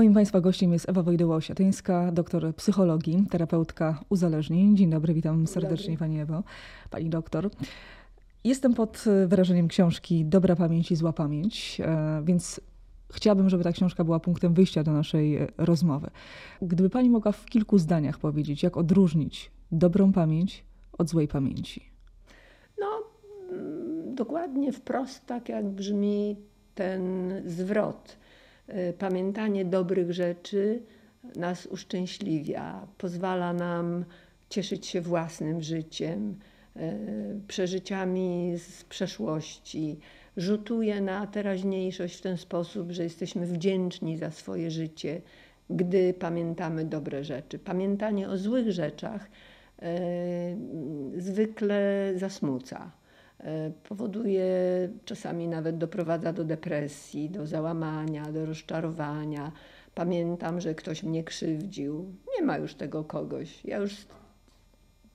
Moim Państwa gościem jest Ewa Wojdyła-Osiatyńska, doktor psychologii, terapeutka uzależnień. Dzień dobry, witam serdecznie Pani Ewo, Pani doktor. Jestem pod wrażeniem książki Dobra pamięć i zła pamięć, e, więc chciałabym, żeby ta książka była punktem wyjścia do naszej e, rozmowy. Gdyby Pani mogła w kilku zdaniach powiedzieć, jak odróżnić dobrą pamięć od złej pamięci? No, mm, dokładnie wprost tak, jak brzmi ten zwrot pamiętanie dobrych rzeczy nas uszczęśliwia, pozwala nam cieszyć się własnym życiem, y, przeżyciami z przeszłości, rzutuje na teraźniejszość w ten sposób, że jesteśmy wdzięczni za swoje życie, gdy pamiętamy dobre rzeczy. Pamiętanie o złych rzeczach y, zwykle zasmuca E, powoduje, czasami nawet doprowadza do depresji, do załamania, do rozczarowania. Pamiętam, że ktoś mnie krzywdził. Nie ma już tego kogoś. Ja już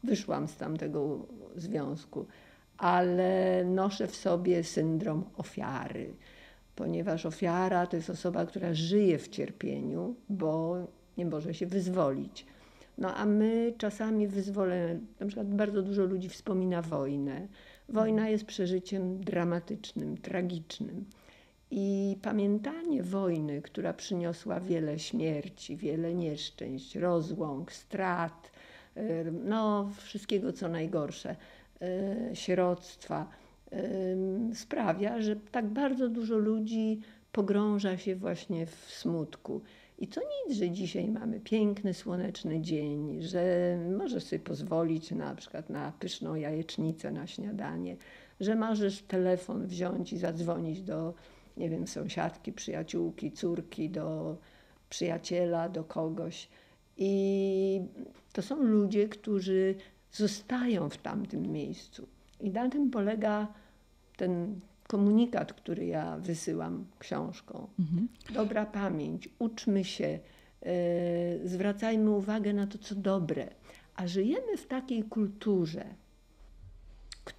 wyszłam z tamtego związku, ale noszę w sobie syndrom ofiary, ponieważ ofiara to jest osoba, która żyje w cierpieniu, bo nie może się wyzwolić. No a my czasami wyzwolenie, na przykład bardzo dużo ludzi wspomina wojnę Wojna jest przeżyciem dramatycznym, tragicznym. I pamiętanie wojny, która przyniosła wiele śmierci, wiele nieszczęść, rozłąk, strat, no, wszystkiego co najgorsze, e, sieroctwa, sprawia, że tak bardzo dużo ludzi pogrąża się właśnie w smutku. I to nic, że dzisiaj mamy piękny, słoneczny dzień, że możesz sobie pozwolić na przykład na pyszną jajecznicę na śniadanie, że możesz telefon wziąć i zadzwonić do, nie wiem, sąsiadki, przyjaciółki, córki, do przyjaciela, do kogoś. I to są ludzie, którzy zostają w tamtym miejscu. I na tym polega ten komunikat, który ja wysyłam książką. Mhm. Dobra pamięć, uczmy się, yy, zwracajmy uwagę na to, co dobre. A żyjemy w takiej kulturze,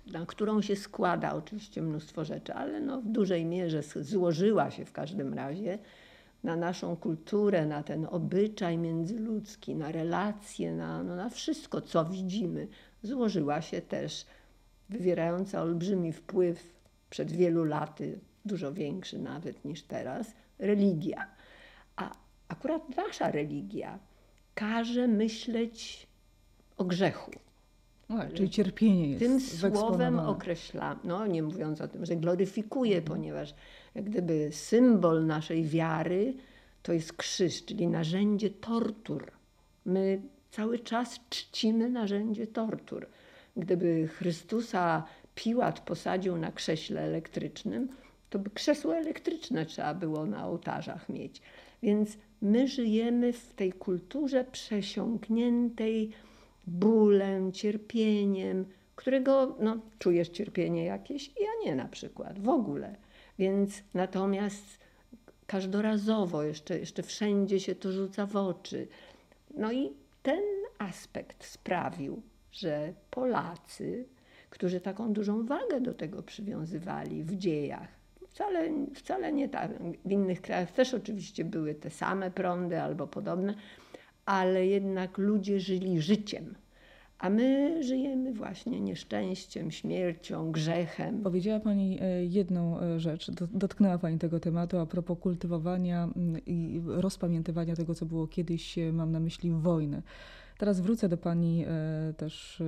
na którą się składa oczywiście mnóstwo rzeczy, ale no w dużej mierze złożyła się w każdym razie na naszą kulturę, na ten obyczaj międzyludzki, na relacje, na, no, na wszystko, co widzimy. Złożyła się też wywierająca olbrzymi wpływ przed wielu laty, dużo większy nawet niż teraz, religia. A akurat nasza religia każe myśleć o grzechu. No, czyli cierpienie jest Tym słowem określa, no nie mówiąc o tym, że gloryfikuje, mhm. ponieważ jak gdyby symbol naszej wiary to jest krzyż, czyli narzędzie tortur. My cały czas czcimy narzędzie tortur. Gdyby Chrystusa Piłat posadził na krześle elektrycznym, to by krzesło elektryczne trzeba było na ołtarzach mieć. Więc my żyjemy w tej kulturze przesiąkniętej bólem, cierpieniem, którego no, czujesz cierpienie jakieś, ja nie na przykład, w ogóle. Więc natomiast każdorazowo jeszcze, jeszcze wszędzie się to rzuca w oczy. No i ten aspekt sprawił, że Polacy którzy taką dużą wagę do tego przywiązywali w dziejach. Wcale, wcale nie tak. W innych krajach też oczywiście były te same prądy albo podobne, ale jednak ludzie żyli życiem. A my żyjemy właśnie nieszczęściem, śmiercią, grzechem. Powiedziała Pani e, jedną e, rzecz, dotknęła Pani tego tematu a propos kultywowania mm, i rozpamiętywania tego, co było kiedyś, e, mam na myśli wojny. Teraz wrócę do Pani e, też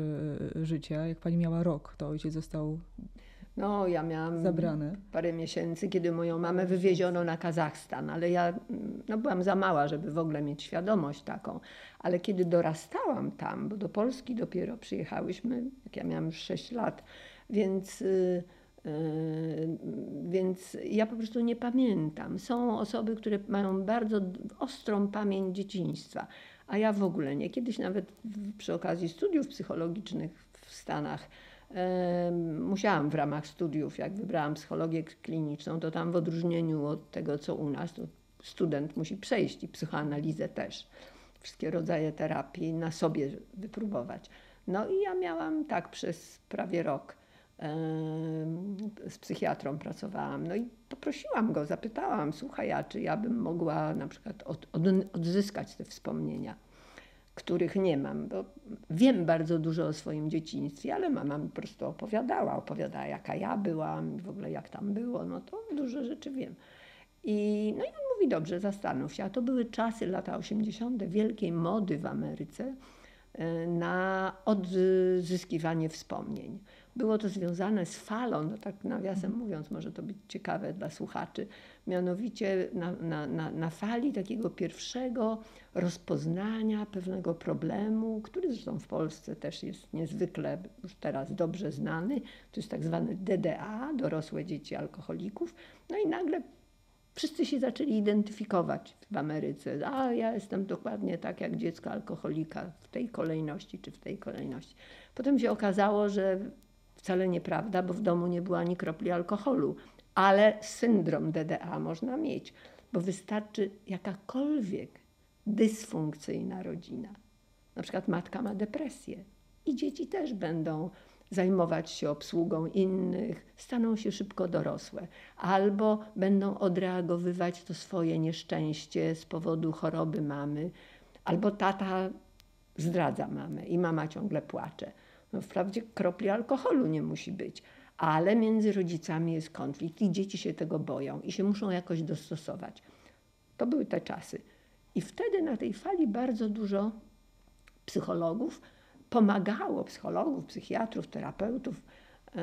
e, życia. Jak Pani miała rok, to ojciec został no, ja miałam zabrany. parę miesięcy, kiedy moją mamę wywieziono na Kazachstan, ale ja no, byłam za mała, żeby w ogóle mieć świadomość taką. Ale kiedy dorastałam tam, bo do Polski dopiero przyjechałyśmy, jak ja miałam już 6 lat, więc, yy, yy, więc ja po prostu nie pamiętam. Są osoby, które mają bardzo ostrą pamięć dzieciństwa a ja w ogóle nie. Kiedyś nawet przy okazji studiów psychologicznych w Stanach musiałam w ramach studiów, jak wybrałam psychologię kliniczną, to tam w odróżnieniu od tego, co u nas, student musi przejść i psychoanalizę też. Wszystkie rodzaje terapii na sobie wypróbować. No i ja miałam tak przez prawie rok z psychiatrą pracowałam. No i poprosiłam go, zapytałam, słuchaj, a czy ja bym mogła na przykład od, od, odzyskać te wspomnienia, których nie mam, bo wiem bardzo dużo o swoim dzieciństwie, ale mama mi po prostu opowiadała, opowiadała jaka ja byłam, w ogóle jak tam było, no to dużo rzeczy wiem. I, no i on mówi, dobrze, zastanów się. A to były czasy, lata 80., wielkiej mody w Ameryce e, na odzyskiwanie wspomnień. Było to związane z falą, no tak nawiasem mhm. mówiąc, może to być ciekawe dla słuchaczy, mianowicie na, na, na, na fali takiego pierwszego rozpoznania pewnego problemu, który zresztą w Polsce też jest niezwykle już teraz dobrze znany. To jest tak zwany DDA, dorosłe dzieci alkoholików. No i nagle wszyscy się zaczęli identyfikować w Ameryce. A ja jestem dokładnie tak jak dziecko alkoholika w tej kolejności czy w tej kolejności. Potem się okazało, że wcale nieprawda, bo w domu nie było ani kropli alkoholu, ale syndrom DDA można mieć, bo wystarczy jakakolwiek dysfunkcyjna rodzina. Na przykład matka ma depresję i dzieci też będą zajmować się obsługą innych, staną się szybko dorosłe, albo będą odreagowywać to swoje nieszczęście z powodu choroby mamy, albo tata zdradza mamę i mama ciągle płacze. No, wprawdzie kropli alkoholu nie musi być, ale między rodzicami jest konflikt i dzieci się tego boją i się muszą jakoś dostosować. To były te czasy. I wtedy na tej fali bardzo dużo psychologów pomagało, psychologów, psychiatrów, terapeutów, e,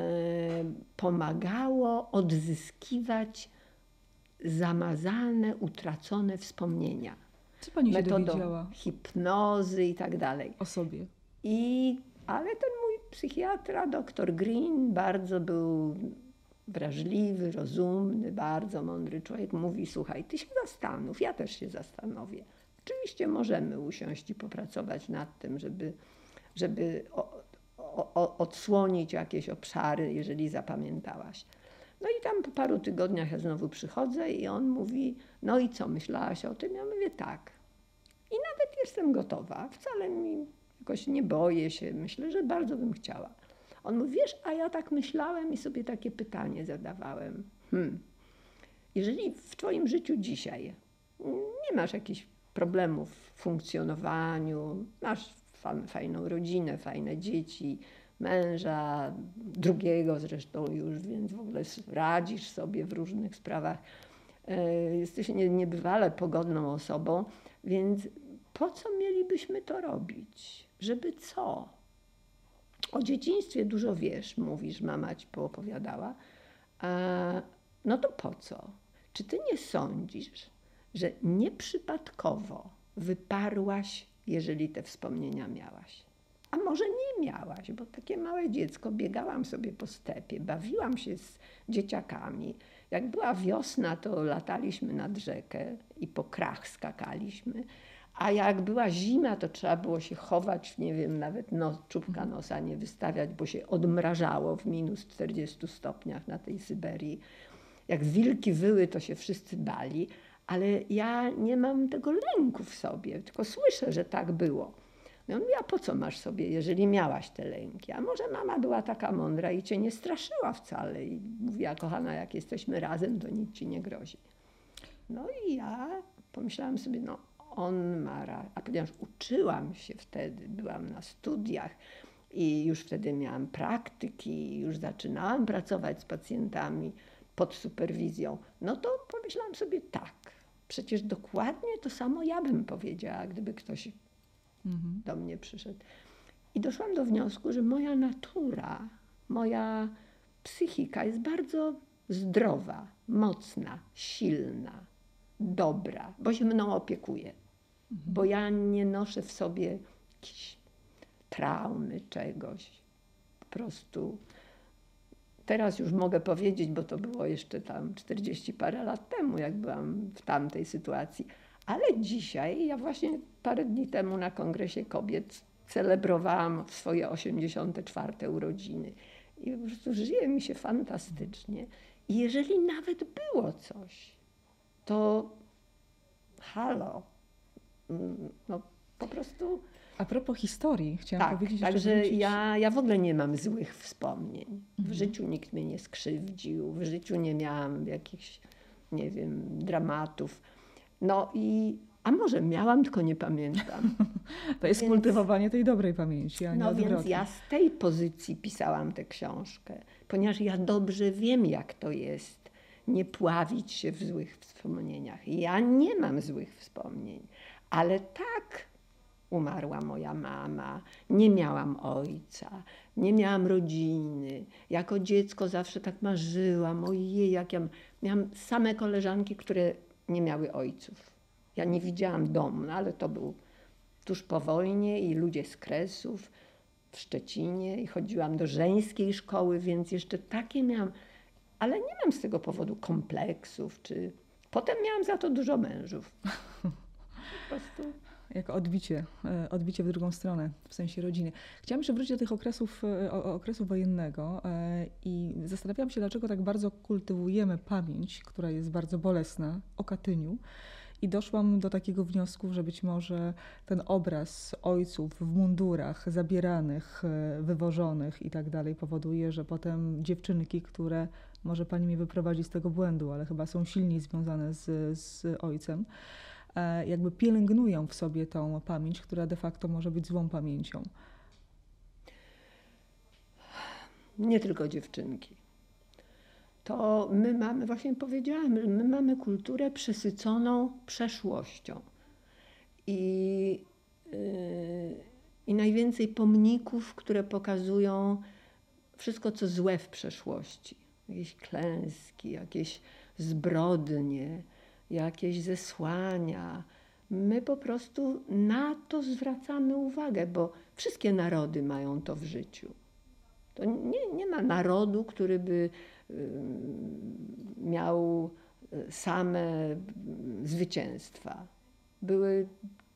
pomagało odzyskiwać zamazane, utracone wspomnienia. Co pani się Metodą dowiedziała? hipnozy i tak dalej. O sobie. I, ale mój psychiatra, dr Green, bardzo był wrażliwy, rozumny, bardzo mądry człowiek. Mówi, słuchaj, ty się zastanów, ja też się zastanowię. Oczywiście możemy usiąść i popracować nad tym, żeby żeby o, o, odsłonić jakieś obszary, jeżeli zapamiętałaś. No i tam po paru tygodniach ja znowu przychodzę i on mówi, no i co, myślałaś o tym? Ja mówię, tak. I nawet jestem gotowa, wcale mi jakoś nie boję się, myślę, że bardzo bym chciała. On mówi, wiesz, a ja tak myślałem i sobie takie pytanie zadawałem. Hmm. Jeżeli w twoim życiu dzisiaj nie masz jakichś problemów w funkcjonowaniu, masz fajną rodzinę, fajne dzieci, męża, drugiego zresztą już, więc w ogóle radzisz sobie w różnych sprawach. E, jesteś niebywale pogodną osobą, więc po co mielibyśmy to robić? Żeby co? O dzieciństwie dużo wiesz, mówisz, mama ci poopowiadała. No to po co? Czy ty nie sądzisz, że nieprzypadkowo wyparłaś jeżeli te wspomnienia miałaś. A może nie miałaś, bo takie małe dziecko biegałam sobie po stepie, bawiłam się z dzieciakami. Jak była wiosna, to lataliśmy nad rzekę i po krach skakaliśmy. A jak była zima, to trzeba było się chować, nie wiem, nawet no, czubka mhm. nosa nie wystawiać, bo się odmrażało w minus 40 stopniach na tej Syberii. Jak wilki wyły, to się wszyscy bali ale ja nie mam tego lęku w sobie, tylko słyszę, że tak było. No ja po co masz sobie, jeżeli miałaś te lęki? A może mama była taka mądra i cię nie straszyła wcale i mówiła, kochana, jak jesteśmy razem, to nic ci nie grozi. No i ja pomyślałam sobie, no on ma rację. A ponieważ uczyłam się wtedy, byłam na studiach i już wtedy miałam praktyki, już zaczynałam pracować z pacjentami pod superwizją, no to pomyślałam sobie tak, Przecież dokładnie to samo ja bym powiedziała, gdyby ktoś mhm. do mnie przyszedł. I doszłam do wniosku, że moja natura, moja psychika jest bardzo zdrowa, mocna, silna, dobra, bo się mną opiekuje. Bo ja nie noszę w sobie jakiejś traumy, czegoś. Po prostu Teraz już mogę powiedzieć, bo to było jeszcze tam 40 parę lat temu, jak byłam w tamtej sytuacji. Ale dzisiaj, ja właśnie parę dni temu na Kongresie Kobiet celebrowałam swoje 84 urodziny. I po prostu żyje mi się fantastycznie. I jeżeli nawet było coś, to halo, no, Po prostu. A propos historii, chciałam tak, powiedzieć Także wrócić... ja, ja w ogóle nie mam złych wspomnień. W mhm. życiu nikt mnie nie skrzywdził, w życiu nie miałam jakichś, nie wiem, dramatów. No i a może miałam, tylko nie pamiętam. To jest więc, kultywowanie tej dobrej pamięci, a nie No odwrotnie. więc ja z tej pozycji pisałam tę książkę, ponieważ ja dobrze wiem, jak to jest nie pławić się w złych wspomnieniach. Ja nie mam złych wspomnień, ale tak umarła moja mama, nie miałam ojca, nie miałam rodziny. Jako dziecko zawsze tak marzyłam, ojej, jak ja miałam same koleżanki, które nie miały ojców. Ja nie widziałam domu, no ale to był tuż po wojnie i ludzie z Kresów w Szczecinie i chodziłam do żeńskiej szkoły, więc jeszcze takie miałam, ale nie mam z tego powodu kompleksów, czy potem miałam za to dużo mężów. Prostu jako odbicie, e, odbicie w drugą stronę, w sensie rodziny. Chciałam jeszcze wrócić do tych okresów, e, okresu wojennego e, i zastanawiałam się, dlaczego tak bardzo kultywujemy pamięć, która jest bardzo bolesna, o Katyniu. I doszłam do takiego wniosku, że być może ten obraz ojców w mundurach, zabieranych, wywożonych i tak dalej, powoduje, że potem dziewczynki, które może pani mnie wyprowadzi z tego błędu, ale chyba są silniej związane z, z ojcem, jakby pielęgnują w sobie tą pamięć, która de facto może być złą pamięcią. Nie tylko dziewczynki. To my mamy, właśnie powiedziałam, my mamy kulturę przesyconą przeszłością. I, yy, I najwięcej pomników, które pokazują wszystko, co złe w przeszłości. Jakieś klęski, jakieś zbrodnie, jakieś zesłania. My po prostu na to zwracamy uwagę, bo wszystkie narody mają to w życiu. To nie, nie ma narodu, który by miał y, same zwycięstwa. Były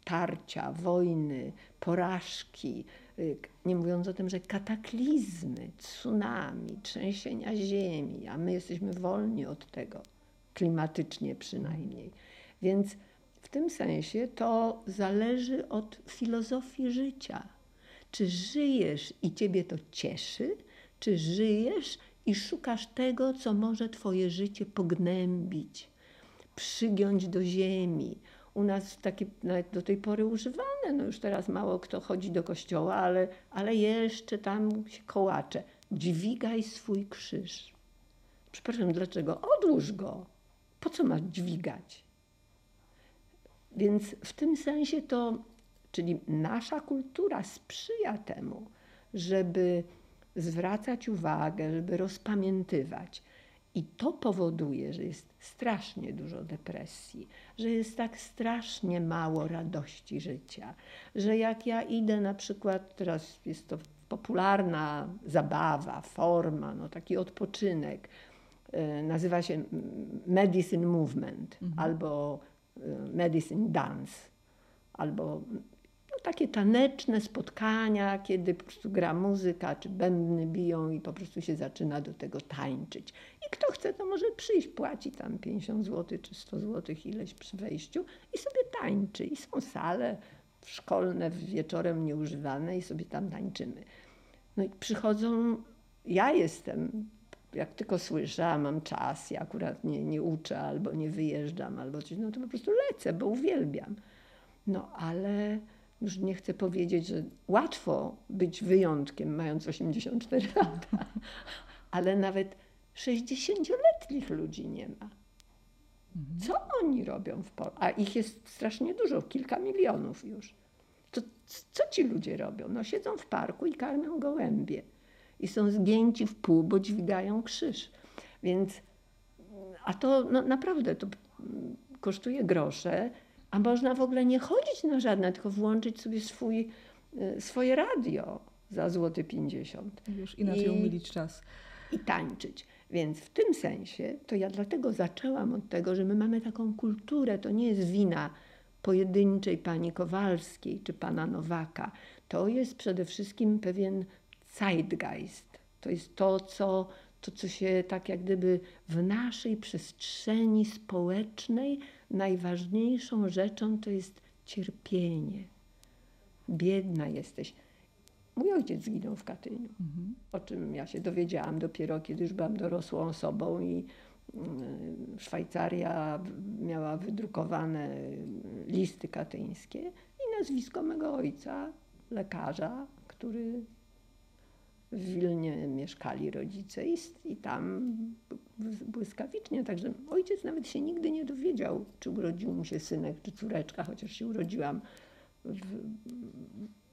tarcia, wojny, porażki, y, nie mówiąc o tym, że kataklizmy, tsunami, trzęsienia ziemi, a my jesteśmy wolni od tego klimatycznie przynajmniej. Więc w tym sensie to zależy od filozofii życia. Czy żyjesz i ciebie to cieszy, czy żyjesz i szukasz tego, co może twoje życie pognębić, przygiąć do ziemi. U nas takie nawet do tej pory używane, no już teraz mało kto chodzi do kościoła, ale, ale jeszcze tam się kołacze. Dźwigaj swój krzyż. Przepraszam, dlaczego? Odłóż go po co masz dźwigać? Więc w tym sensie to, czyli nasza kultura sprzyja temu, żeby zwracać uwagę, żeby rozpamiętywać. I to powoduje, że jest strasznie dużo depresji, że jest tak strasznie mało radości życia, że jak ja idę na przykład, teraz jest to popularna zabawa, forma, no taki odpoczynek, nazywa się Medicine Movement mhm. albo y, Medicine Dance, albo no, takie taneczne spotkania, kiedy po prostu gra muzyka, czy bębny biją i po prostu się zaczyna do tego tańczyć. I kto chce, to może przyjść, płaci tam 50 zł czy 100 zł ileś przy wejściu i sobie tańczy. I są sale szkolne wieczorem nieużywane i sobie tam tańczymy. No i przychodzą, ja jestem jak tylko słyszę, a mam czas, ja akurat nie, nie uczę albo nie wyjeżdżam, albo coś, no to po prostu lecę, bo uwielbiam. No ale już nie chcę powiedzieć, że łatwo być wyjątkiem, mając 84 lata, ale nawet 60-letnich ludzi nie ma. Mhm. Co oni robią w Polsce? A ich jest strasznie dużo, kilka milionów już. To co ci ludzie robią? No siedzą w parku i karmią gołębie i są zgięci w pół, bo dźwigają krzyż. Więc, a to no, naprawdę to kosztuje grosze, a można w ogóle nie chodzić na żadne, tylko włączyć sobie swój, y, swoje radio za złoty 50. Już inaczej I, umilić czas. I tańczyć. Więc w tym sensie to ja dlatego zaczęłam od tego, że my mamy taką kulturę, to nie jest wina pojedynczej pani Kowalskiej czy pana Nowaka. To jest przede wszystkim pewien zeitgeist. To jest to co, to, co się tak jak gdyby w naszej przestrzeni społecznej najważniejszą rzeczą to jest cierpienie. biedna jesteś. Mój ojciec zginął w Katyniu, mhm. o czym ja się dowiedziałam dopiero, kiedy już byłam dorosłą osobą i mm, Szwajcaria miała wydrukowane listy katyńskie i nazwisko mego ojca, lekarza, który w Wilnie mieszkali rodzice i, i tam błyskawicznie. Także ojciec nawet się nigdy nie dowiedział, czy urodził mu się synek, czy córeczka, chociaż się urodziłam w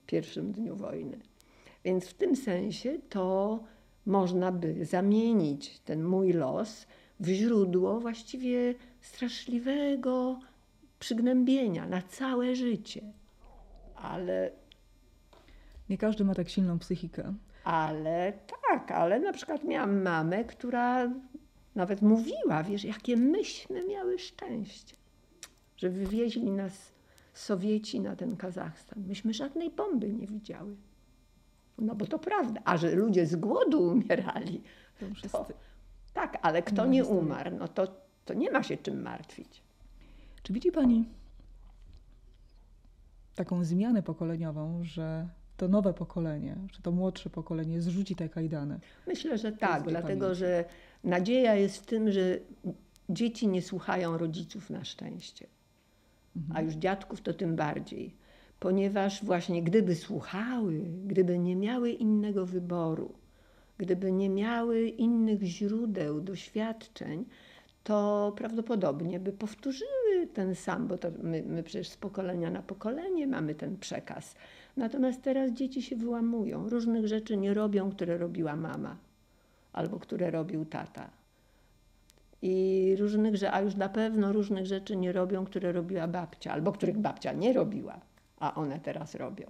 pierwszym dniu wojny. Więc w tym sensie to można by zamienić ten mój los w źródło właściwie straszliwego przygnębienia na całe życie. Ale. Nie każdy ma tak silną psychikę. Ale tak, ale na przykład miałam mamę, która nawet mówiła, wiesz, jakie myśmy miały szczęście, że wywieźli nas Sowieci na ten Kazachstan. Myśmy żadnej bomby nie widziały. No bo to prawda. A że ludzie z głodu umierali, to, tak, ale kto nie umarł, no to, to nie ma się czym martwić. Czy widzi Pani taką zmianę pokoleniową, że to nowe pokolenie, czy to młodsze pokolenie zrzuci te kajdany? Myślę, że tak, dlatego pamięci. że nadzieja jest w tym, że dzieci nie słuchają rodziców na szczęście, mhm. a już dziadków to tym bardziej. Ponieważ właśnie gdyby słuchały, gdyby nie miały innego wyboru, gdyby nie miały innych źródeł, doświadczeń, to prawdopodobnie by powtórzyły ten sam, bo my, my przecież z pokolenia na pokolenie mamy ten przekaz. Natomiast teraz dzieci się wyłamują, różnych rzeczy nie robią, które robiła mama albo które robił tata. I różnych, a już na pewno różnych rzeczy nie robią, które robiła babcia, albo których babcia nie robiła, a one teraz robią.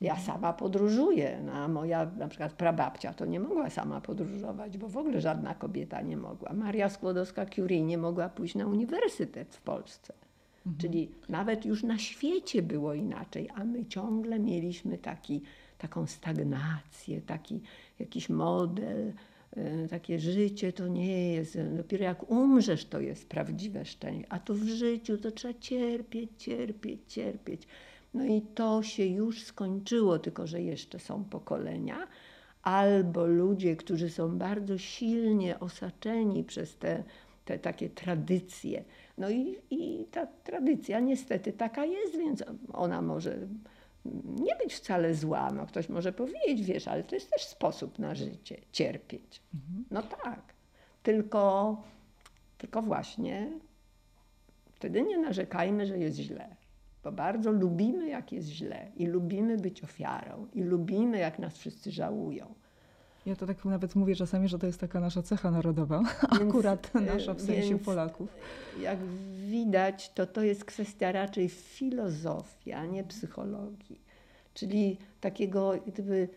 Ja sama podróżuję, no, a moja na przykład prababcia to nie mogła sama podróżować, bo w ogóle żadna kobieta nie mogła. Maria Skłodowska-Curie nie mogła pójść na uniwersytet w Polsce. Mhm. Czyli nawet już na świecie było inaczej, a my ciągle mieliśmy taki, taką stagnację, taki jakiś model, e, takie życie to nie jest, dopiero jak umrzesz to jest prawdziwe szczęście, a to w życiu to trzeba cierpieć, cierpieć, cierpieć. No i to się już skończyło, tylko że jeszcze są pokolenia, albo ludzie, którzy są bardzo silnie osaczeni przez te, te takie tradycje. No i, i ta tradycja niestety taka jest, więc ona może nie być wcale zła. No, ktoś może powiedzieć, wiesz, ale to jest też sposób na życie, cierpieć. Mhm. No tak, tylko, tylko właśnie wtedy nie narzekajmy, że jest źle bo bardzo lubimy, jak jest źle i lubimy być ofiarą i lubimy, jak nas wszyscy żałują. Ja to tak nawet mówię czasami, że to jest taka nasza cecha narodowa, więc, akurat nasza w sensie więc, Polaków. Jak widać, to to jest kwestia raczej filozofii, a nie psychologii, czyli takiego gdyby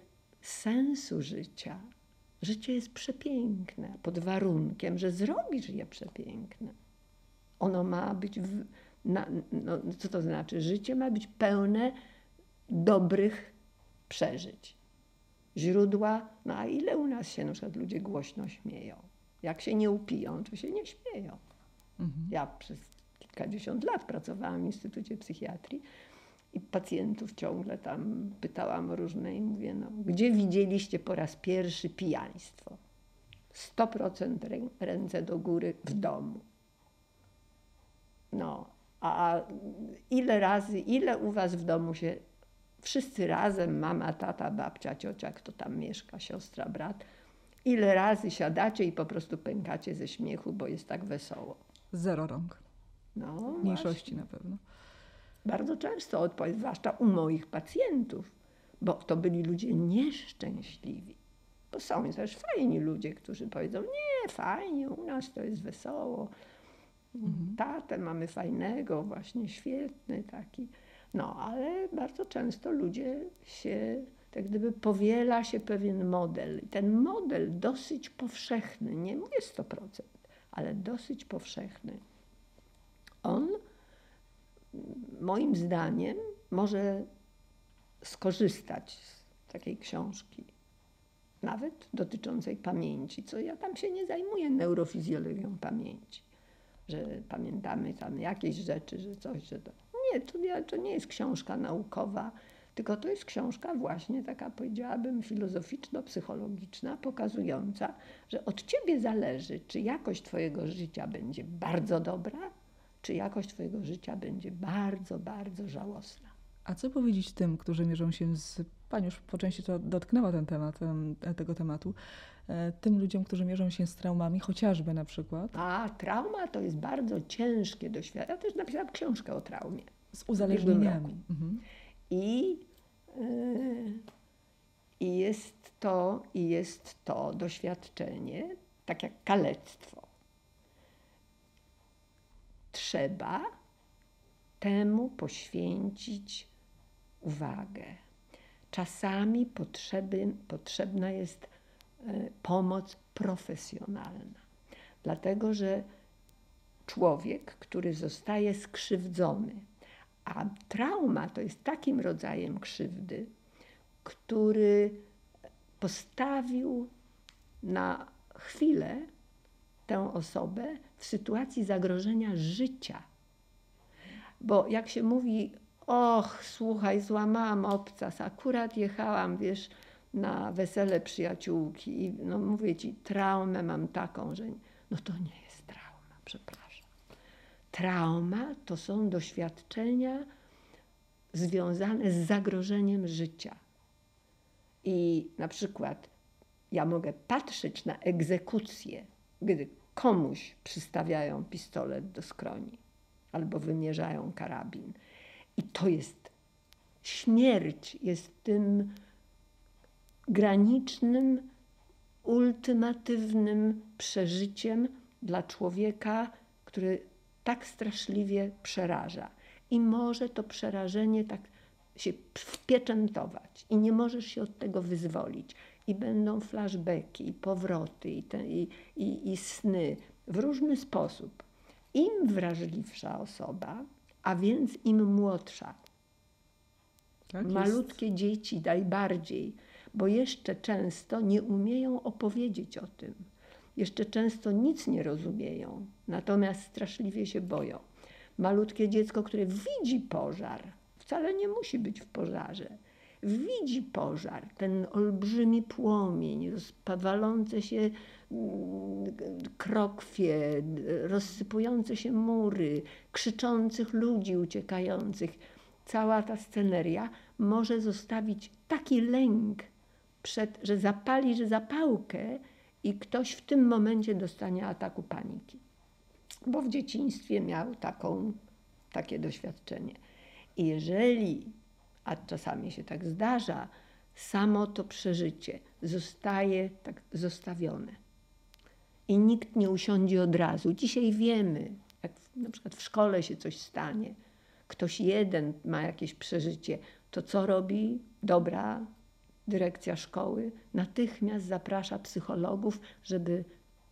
sensu życia. Życie jest przepiękne pod warunkiem, że zrobisz je przepiękne. Ono ma być w, na, no, co to znaczy? Życie ma być pełne dobrych przeżyć. Źródła, no a ile u nas się na przykład ludzie głośno śmieją? Jak się nie upiją, to się nie śmieją. Mhm. Ja przez kilkadziesiąt lat pracowałam w Instytucie Psychiatrii i pacjentów ciągle tam pytałam o różne i mówię, no, gdzie widzieliście po raz pierwszy pijaństwo? 100% ręce do góry w domu. No, a ile razy, ile u was w domu się wszyscy razem, mama, tata, babcia, ciocia, kto tam mieszka, siostra, brat, ile razy siadacie i po prostu pękacie ze śmiechu, bo jest tak wesoło? Zero rąk. No, Mniejszości właśnie. na pewno. Bardzo często odpowiedź, zwłaszcza u moich pacjentów, bo to byli ludzie nieszczęśliwi. Bo są też fajni ludzie, którzy powiedzą, nie, fajnie, u nas to jest wesoło, Mhm. Tatę mamy fajnego, właśnie świetny taki. No, ale bardzo często ludzie się, tak gdyby powiela się pewien model. I ten model dosyć powszechny, nie mówię 100%, ale dosyć powszechny. On, moim zdaniem, może skorzystać z takiej książki, nawet dotyczącej pamięci, co ja tam się nie zajmuję neurofizjologią pamięci że pamiętamy tam jakieś rzeczy, że coś, że to. Nie, to, to nie jest książka naukowa, Tylko to jest książka właśnie taka, powiedziałabym, filozoficzno-psychologiczna, pokazująca, że od ciebie zależy, czy jakość twojego życia będzie bardzo dobra, czy jakość twojego życia będzie bardzo, bardzo żałosna. A co powiedzieć tym, którzy mierzą się z. Pani już po części to dotknęła ten temat, tego tematu. E, tym ludziom, którzy mierzą się z traumami, chociażby na przykład. A trauma to jest bardzo ciężkie doświadczenie. Ja też napisałam książkę o traumie. Z uzależnieniami. Mhm. I, yy, I jest to, i jest to doświadczenie, tak jak kalectwo. Trzeba temu poświęcić uwagę. Czasami potrzeby, potrzebna jest e, pomoc profesjonalna, dlatego że człowiek, który zostaje skrzywdzony, a trauma to jest takim rodzajem krzywdy, który postawił na chwilę tę osobę w sytuacji zagrożenia życia. Bo jak się mówi, och, słuchaj, złamałam obcas, akurat jechałam, wiesz, na wesele przyjaciółki i no mówię ci, traumę mam taką, że no to nie jest trauma, przepraszam. Trauma to są doświadczenia związane z zagrożeniem życia. I na przykład ja mogę patrzeć na egzekucję, gdy komuś przystawiają pistolet do skroni albo wymierzają karabin. I to jest śmierć, jest tym granicznym, ultimatywnym przeżyciem dla człowieka, który tak straszliwie przeraża. I może to przerażenie tak się wpieczętować i nie możesz się od tego wyzwolić. I będą flashbacki, i powroty, i, te, i, i, i sny w różny sposób. Im wrażliwsza osoba, a więc im młodsza, tak malutkie dzieci najbardziej, bo jeszcze często nie umieją opowiedzieć o tym. Jeszcze często nic nie rozumieją, natomiast straszliwie się boją. Malutkie dziecko, które widzi pożar, wcale nie musi być w pożarze. Widzi pożar, ten olbrzymi płomień, rozpawalące się mm, krokwie, rozsypujące się mury, krzyczących ludzi uciekających. Cała ta sceneria może zostawić taki lęk, przed, że zapali że zapałkę i ktoś w tym momencie dostanie ataku paniki. Bo w dzieciństwie miał taką, takie doświadczenie. I jeżeli, a czasami się tak zdarza, samo to przeżycie zostaje tak zostawione. I nikt nie usiądzie od razu. Dzisiaj wiemy, jak na przykład w szkole się coś stanie, ktoś jeden ma jakieś przeżycie, to co robi dobra dyrekcja szkoły? Natychmiast zaprasza psychologów, żeby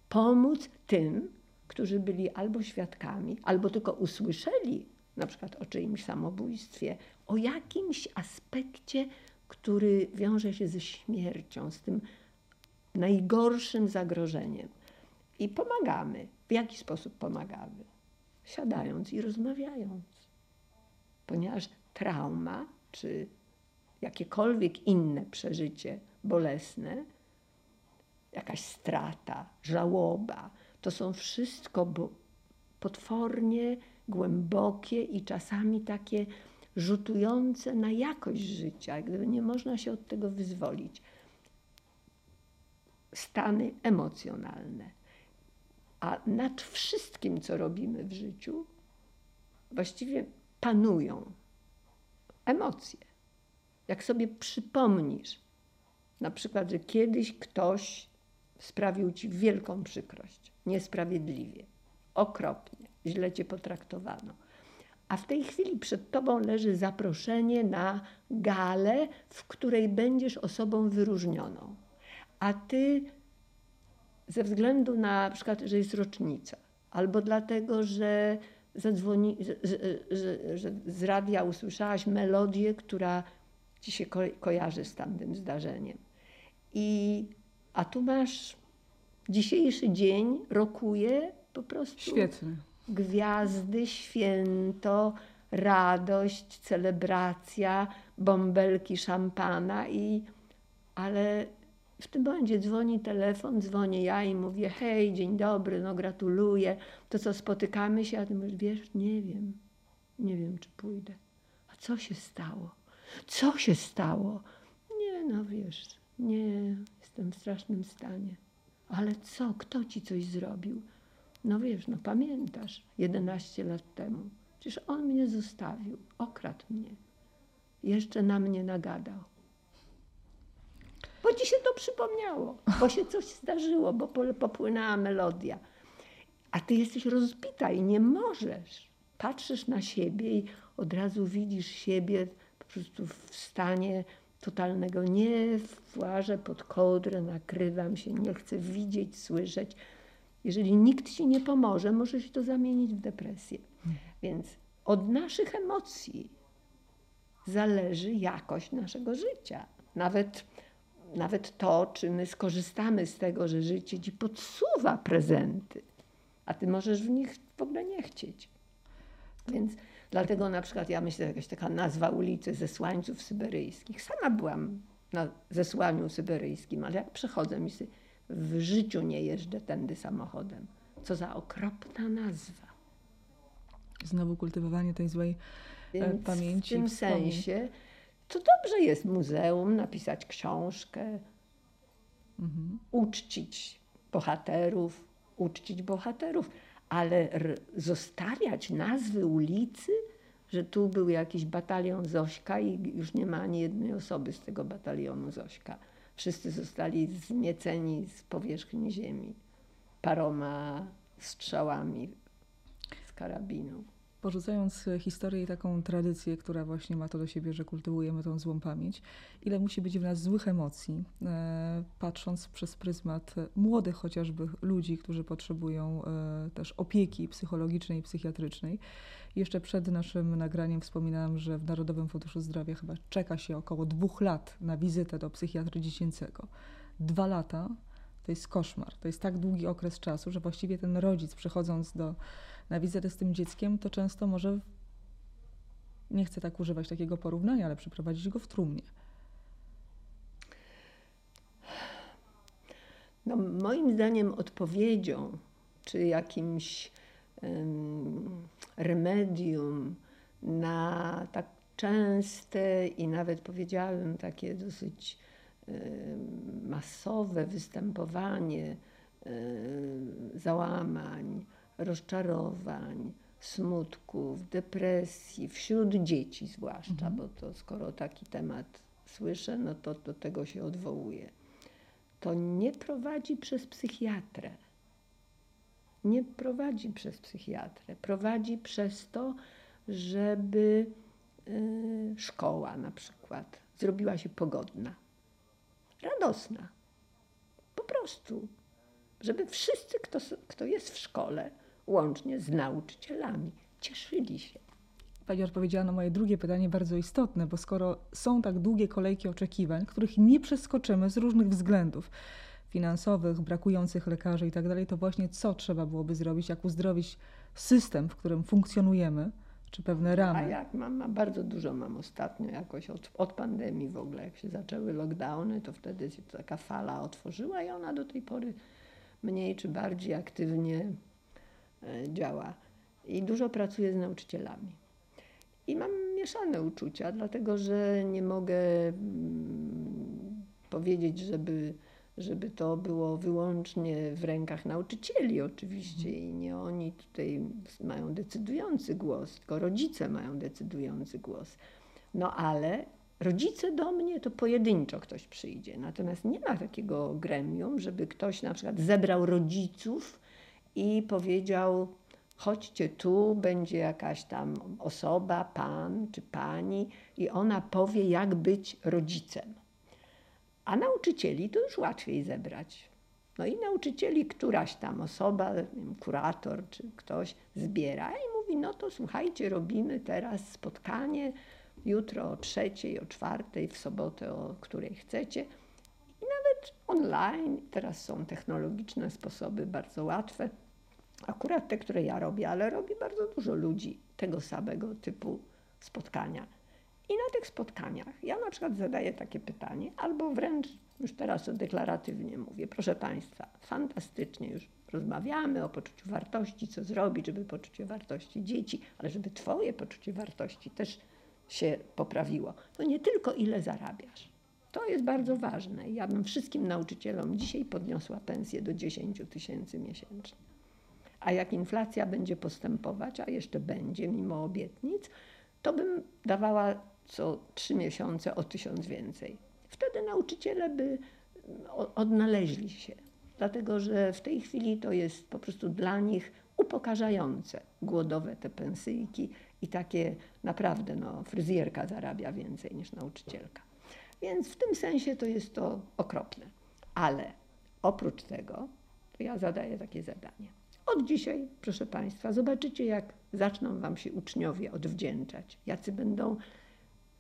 pomóc tym, którzy byli albo świadkami, albo tylko usłyszeli na przykład o czyimś samobójstwie, o jakimś aspekcie, który wiąże się ze śmiercią, z tym najgorszym zagrożeniem. I pomagamy. W jaki sposób pomagamy? Siadając i rozmawiając. Ponieważ trauma, czy jakiekolwiek inne przeżycie bolesne, jakaś strata, żałoba, to są wszystko potwornie głębokie i czasami takie rzutujące na jakość życia, gdyby nie można się od tego wyzwolić. Stany emocjonalne. A nad wszystkim, co robimy w życiu, właściwie panują emocje. Jak sobie przypomnisz, na przykład, że kiedyś ktoś sprawił ci wielką przykrość, niesprawiedliwie, okropnie, źle cię potraktowano. A w tej chwili przed tobą leży zaproszenie na galę, w której będziesz osobą wyróżnioną. A ty ze względu na, na przykład, że jest rocznica, albo dlatego, że zadzwoni, że, że, że z radia usłyszałaś melodię, która ci się ko kojarzy z tamtym zdarzeniem. I, a tu masz dzisiejszy dzień, rokuje po prostu Świetny. gwiazdy, święto, radość, celebracja, bąbelki szampana i ale w tym momencie dzwoni telefon, dzwonię ja i mówię hej, dzień dobry, no gratuluję, to co spotykamy się, a ty mówisz, wiesz, nie wiem, nie wiem czy pójdę. A co się stało? Co się stało? Nie, no wiesz, nie, jestem w strasznym stanie. Ale co, kto ci coś zrobił? No wiesz, no pamiętasz, 11 lat temu. Przecież on mnie zostawił, okradł mnie. Jeszcze na mnie nagadał. Bo ci się to przypomniało, bo się coś zdarzyło, bo popłynęła melodia. A ty jesteś rozbita i nie możesz. Patrzysz na siebie i od razu widzisz siebie po prostu w stanie totalnego nie włażę pod kołdrę, nakrywam się, nie chcę widzieć, słyszeć. Jeżeli nikt ci nie pomoże, może się to zamienić w depresję. Więc od naszych emocji zależy jakość naszego życia. Nawet, nawet to, czy my skorzystamy z tego, że życie ci podsuwa prezenty, a ty możesz w nich w ogóle nie chcieć. Więc dlatego na przykład ja myślę, że jakaś taka nazwa ulicy Zesłańców Syberyjskich. Sama byłam na zesłaniu syberyjskim, ale jak przechodzę i sobie, w życiu nie jeżdżę tędy samochodem. Co za okropna nazwa. Znowu kultywowanie tej złej e, Więc pamięci. W tym wspomnień. sensie to dobrze jest muzeum, napisać książkę, mhm. uczcić bohaterów, uczcić bohaterów, ale zostawiać nazwy ulicy, że tu był jakiś batalion Zośka i już nie ma ani jednej osoby z tego batalionu Zośka. Wszyscy zostali zmieceni z powierzchni ziemi paroma strzałami z karabinu porzucając historię i taką tradycję, która właśnie ma to do siebie, że kultywujemy tą złą pamięć, ile musi być w nas złych emocji, e, patrząc przez pryzmat młodych chociażby ludzi, którzy potrzebują e, też opieki psychologicznej i psychiatrycznej. Jeszcze przed naszym nagraniem wspominałam, że w Narodowym Funduszu Zdrowia chyba czeka się około dwóch lat na wizytę do psychiatry dziecięcego. Dwa lata to jest koszmar. To jest tak długi okres czasu, że właściwie ten rodzic przychodząc do na wizytę z tym dzieckiem, to często może, nie chcę tak używać takiego porównania, ale przyprowadzić go w trumnie. No, moim zdaniem odpowiedzią, czy jakimś um, remedium na tak częste i nawet powiedziałabym takie dosyć masowe występowanie załamań, rozczarowań, smutków, depresji, wśród dzieci zwłaszcza, mhm. bo to skoro taki temat słyszę, no to do tego się odwołuję. To nie prowadzi przez psychiatrę. Nie prowadzi przez psychiatrę. Prowadzi przez to, żeby y, szkoła na przykład zrobiła się pogodna, radosna. Po prostu. Żeby wszyscy, kto, kto jest w szkole, łącznie z nauczycielami. Cieszyli się. Pani odpowiedziała na moje drugie pytanie, bardzo istotne, bo skoro są tak długie kolejki oczekiwań, których nie przeskoczymy z różnych względów finansowych, brakujących lekarzy itd., tak to właśnie co trzeba byłoby zrobić, jak uzdrowić system, w którym funkcjonujemy, czy pewne ramy? A jak mam, mam bardzo dużo mam ostatnio jakoś od, od pandemii w ogóle, jak się zaczęły lockdowny, to wtedy się taka fala otworzyła i ona do tej pory mniej czy bardziej aktywnie działa. I dużo pracuję z nauczycielami. I mam mieszane uczucia, dlatego że nie mogę mm, powiedzieć, żeby, żeby to było wyłącznie w rękach nauczycieli, oczywiście, i nie oni tutaj mają decydujący głos, tylko rodzice mają decydujący głos. No ale rodzice do mnie to pojedynczo ktoś przyjdzie, natomiast nie ma takiego gremium, żeby ktoś na przykład zebrał rodziców i powiedział: Chodźcie tu, będzie jakaś tam osoba, pan czy pani, i ona powie, jak być rodzicem. A nauczycieli to już łatwiej zebrać. No i nauczycieli któraś tam osoba, kurator czy ktoś zbiera i mówi: No to słuchajcie, robimy teraz spotkanie jutro o trzeciej, o czwartej, w sobotę, o której chcecie. I nawet online, teraz są technologiczne sposoby bardzo łatwe akurat te, które ja robię, ale robi bardzo dużo ludzi tego samego typu spotkania. I na tych spotkaniach ja na przykład zadaję takie pytanie, albo wręcz już teraz deklaratywnie mówię, proszę Państwa, fantastycznie już rozmawiamy o poczuciu wartości, co zrobić, żeby poczucie wartości dzieci, ale żeby Twoje poczucie wartości też się poprawiło. To nie tylko ile zarabiasz. To jest bardzo ważne. Ja bym wszystkim nauczycielom dzisiaj podniosła pensję do 10 tysięcy miesięcznie. A jak inflacja będzie postępować, a jeszcze będzie mimo obietnic, to bym dawała co trzy miesiące o tysiąc więcej. Wtedy nauczyciele by odnaleźli się, dlatego że w tej chwili to jest po prostu dla nich upokarzające, głodowe te pensyjki i takie naprawdę, no, fryzjerka zarabia więcej niż nauczycielka. Więc w tym sensie to jest to okropne. Ale oprócz tego, to ja zadaję takie zadanie. Od dzisiaj, proszę Państwa, zobaczycie, jak zaczną Wam się uczniowie odwdzięczać, jacy będą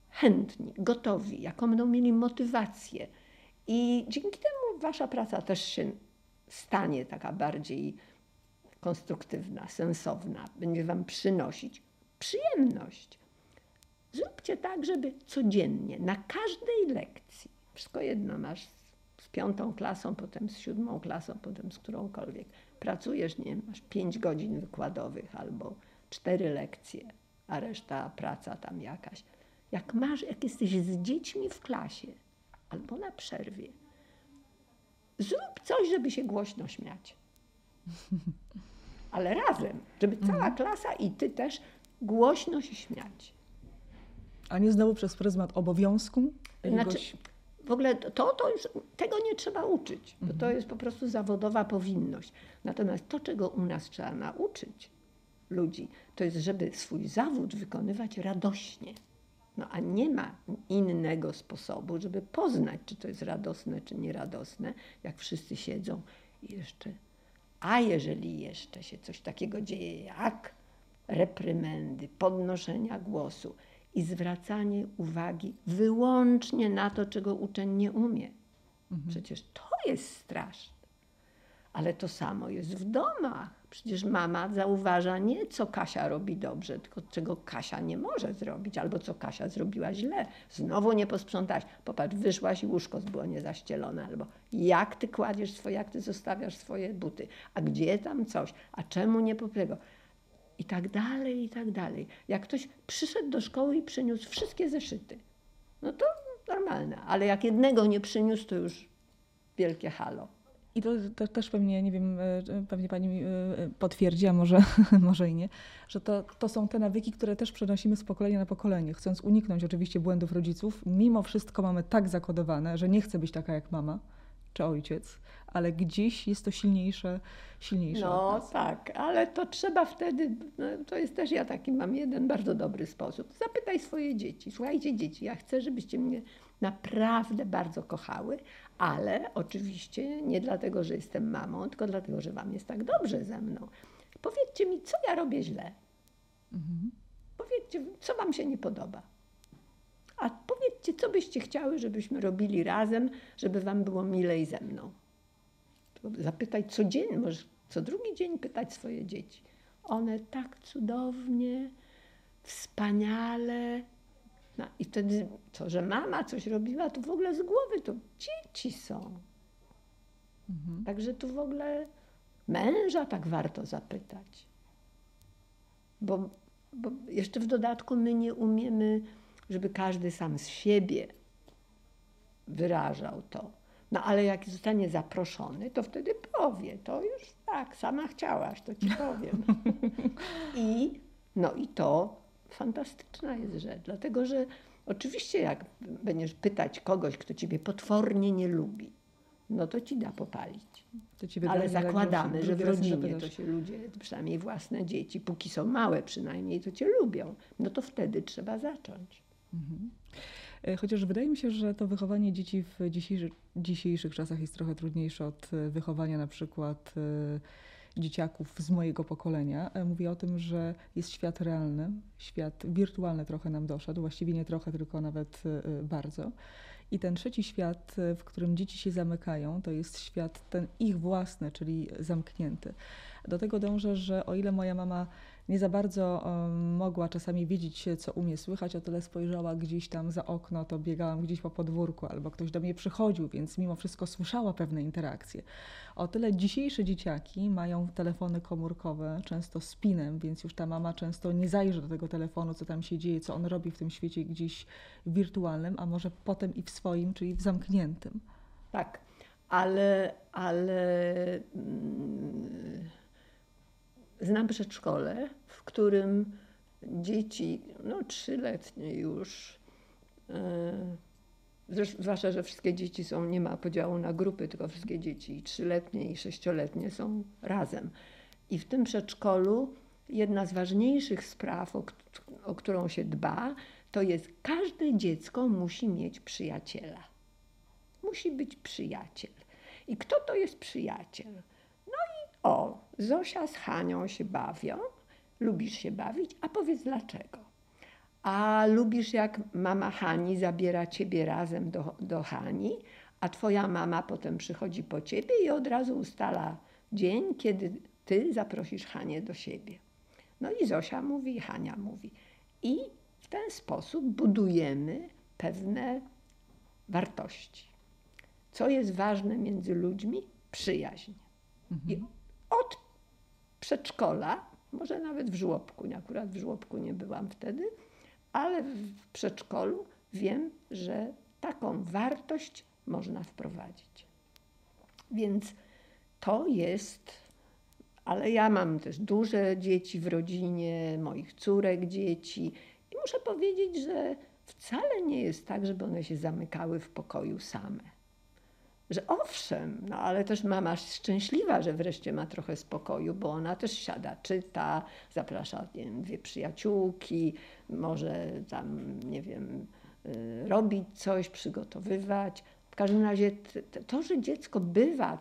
chętni, gotowi, jaką będą mieli motywację. I dzięki temu Wasza praca też się stanie taka bardziej konstruktywna, sensowna, będzie Wam przynosić przyjemność. Zróbcie tak, żeby codziennie, na każdej lekcji, wszystko jedno masz z piątą klasą, potem z siódmą klasą, potem z którąkolwiek, pracujesz, nie masz pięć godzin wykładowych albo cztery lekcje, a reszta praca tam jakaś. Jak masz, jak jesteś z dziećmi w klasie albo na przerwie, zrób coś, żeby się głośno śmiać. Ale razem, żeby cała mhm. klasa i ty też głośno się śmiać. A nie znowu przez pryzmat obowiązku? Znaczy, w ogóle to, to już, tego nie trzeba uczyć, bo to mhm. jest po prostu zawodowa powinność. Natomiast to, czego u nas trzeba nauczyć ludzi, to jest, żeby swój zawód wykonywać radośnie. No a nie ma innego sposobu, żeby poznać, czy to jest radosne, czy nieradosne, jak wszyscy siedzą i jeszcze. A jeżeli jeszcze się coś takiego dzieje, jak reprymendy, podnoszenia głosu i zwracanie uwagi wyłącznie na to, czego uczeń nie umie. Mhm. Przecież to jest straszne. Ale to samo jest w domach. Przecież mama zauważa nie, co Kasia robi dobrze, tylko czego Kasia nie może zrobić, albo co Kasia zrobiła źle. Znowu nie posprzątałaś. Popatrz, wyszłaś i łóżko było niezaścielone, albo jak ty kładziesz swoje, jak ty zostawiasz swoje buty, a gdzie tam coś, a czemu nie popiego i tak dalej, i tak dalej. Jak ktoś przyszedł do szkoły i przyniósł wszystkie zeszyty, no to normalne, ale jak jednego nie przyniósł, to już wielkie halo. I to, to, też pewnie, nie wiem, e, pewnie pani e, potwierdzi, a może, może i nie, że to, to są te nawyki, które też przenosimy z pokolenia na pokolenie. Chcąc uniknąć oczywiście błędów rodziców, mimo wszystko mamy tak zakodowane, że nie chcę być taka jak mama czy ojciec, ale gdzieś jest to silniejsze, silniejsze. No tak, ale to trzeba wtedy, no, to jest też ja taki mam jeden bardzo dobry sposób. Zapytaj swoje dzieci. Słuchajcie, dzieci, ja chcę, żebyście mnie naprawdę bardzo kochały, ale oczywiście nie dlatego, że jestem mamą, tylko dlatego, że wam jest tak dobrze ze mną. Powiedzcie mi, co ja robię źle. Mhm. Powiedzcie, co wam się nie podoba. A powiedzcie, co byście chciały, żebyśmy robili razem, żeby wam było milej ze mną. Zapytaj codziennie, może co drugi dzień pytać swoje dzieci. One tak cudownie, wspaniale. No i wtedy to, że mama coś robiła, to w ogóle z głowy to dzieci są. Mhm. Także tu w ogóle męża tak warto zapytać. Bo, bo jeszcze w dodatku my nie umiemy, żeby każdy sam z siebie wyrażał to. No ale jak zostanie zaproszony, to wtedy powie, to już tak, sama chciałaś, to ci powiem. I, no i to fantastyczna jest rzecz, dlatego że oczywiście jak będziesz pytać kogoś, kto ciebie potwornie nie lubi, no to ci da popalić. Ale zakładamy, że w rodzinie to się ludzie, przynajmniej własne dzieci, póki są małe przynajmniej, to cię lubią. No to wtedy trzeba zacząć. Mhm. E, chociaż wydaje mi się, że to wychowanie dzieci w dzisiejszych, dzisiejszych czasach jest trochę trudniejsze od e, wychowania na przykład e, dzieciaków z mojego pokolenia. Mówię o tym, że jest świat realny, świat wirtualny trochę nam doszedł, właściwie nie trochę, tylko nawet bardzo. I ten trzeci świat, w którym dzieci się zamykają, to jest świat ten ich własny, czyli zamknięty. Do tego dążę, że o ile moja mama nie za bardzo mogła czasami wiedzieć, co umie słychać, o tyle spojrzała gdzieś tam za okno, to biegałam gdzieś po podwórku, albo ktoś do mnie przychodził, więc mimo wszystko słyszała pewne interakcje. O tyle dzisiejsze dzieciaki mają telefony komórkowe, często z pinem, więc już ta mama często nie zajrzy do tego telefonu, co tam się dzieje, co on robi w tym świecie gdzieś wirtualnym, a może potem i w swoim, czyli w zamkniętym. Tak, ale, ale mm, znam przedszkole, w którym dzieci, no trzyletnie już, e, zwłaszcza, że wszystkie dzieci są, nie ma podziału na grupy, tylko wszystkie dzieci trzyletnie i sześcioletnie są razem. I w tym przedszkolu jedna z ważniejszych spraw, o, o którą się dba, to jest każde dziecko musi mieć przyjaciela. Musi być przyjaciel. I kto to jest przyjaciel? O, Zosia z Hanią się bawią, lubisz się bawić, a powiedz dlaczego. A lubisz, jak mama Hani zabiera ciebie razem do, do Hani, a twoja mama potem przychodzi po ciebie i od razu ustala dzień, kiedy ty zaprosisz Hanię do siebie. No i Zosia mówi, Hania mówi. I w ten sposób budujemy pewne wartości. Co jest ważne między ludźmi? Przyjaźń. Mhm. I przedszkola, może nawet w żłobku, akurat w żłobku nie byłam wtedy, ale w przedszkolu wiem, że taką wartość można wprowadzić. Więc to jest, ale ja mam też duże dzieci w rodzinie, moich córek dzieci i muszę powiedzieć, że wcale nie jest tak, żeby one się zamykały w pokoju same że owszem, no ale też mama szczęśliwa, że wreszcie ma trochę spokoju, bo ona też siada, czyta, zaprasza nie wiem, dwie przyjaciółki, może tam, nie wiem, y, robić coś, przygotowywać. W każdym razie to, że dziecko bywa,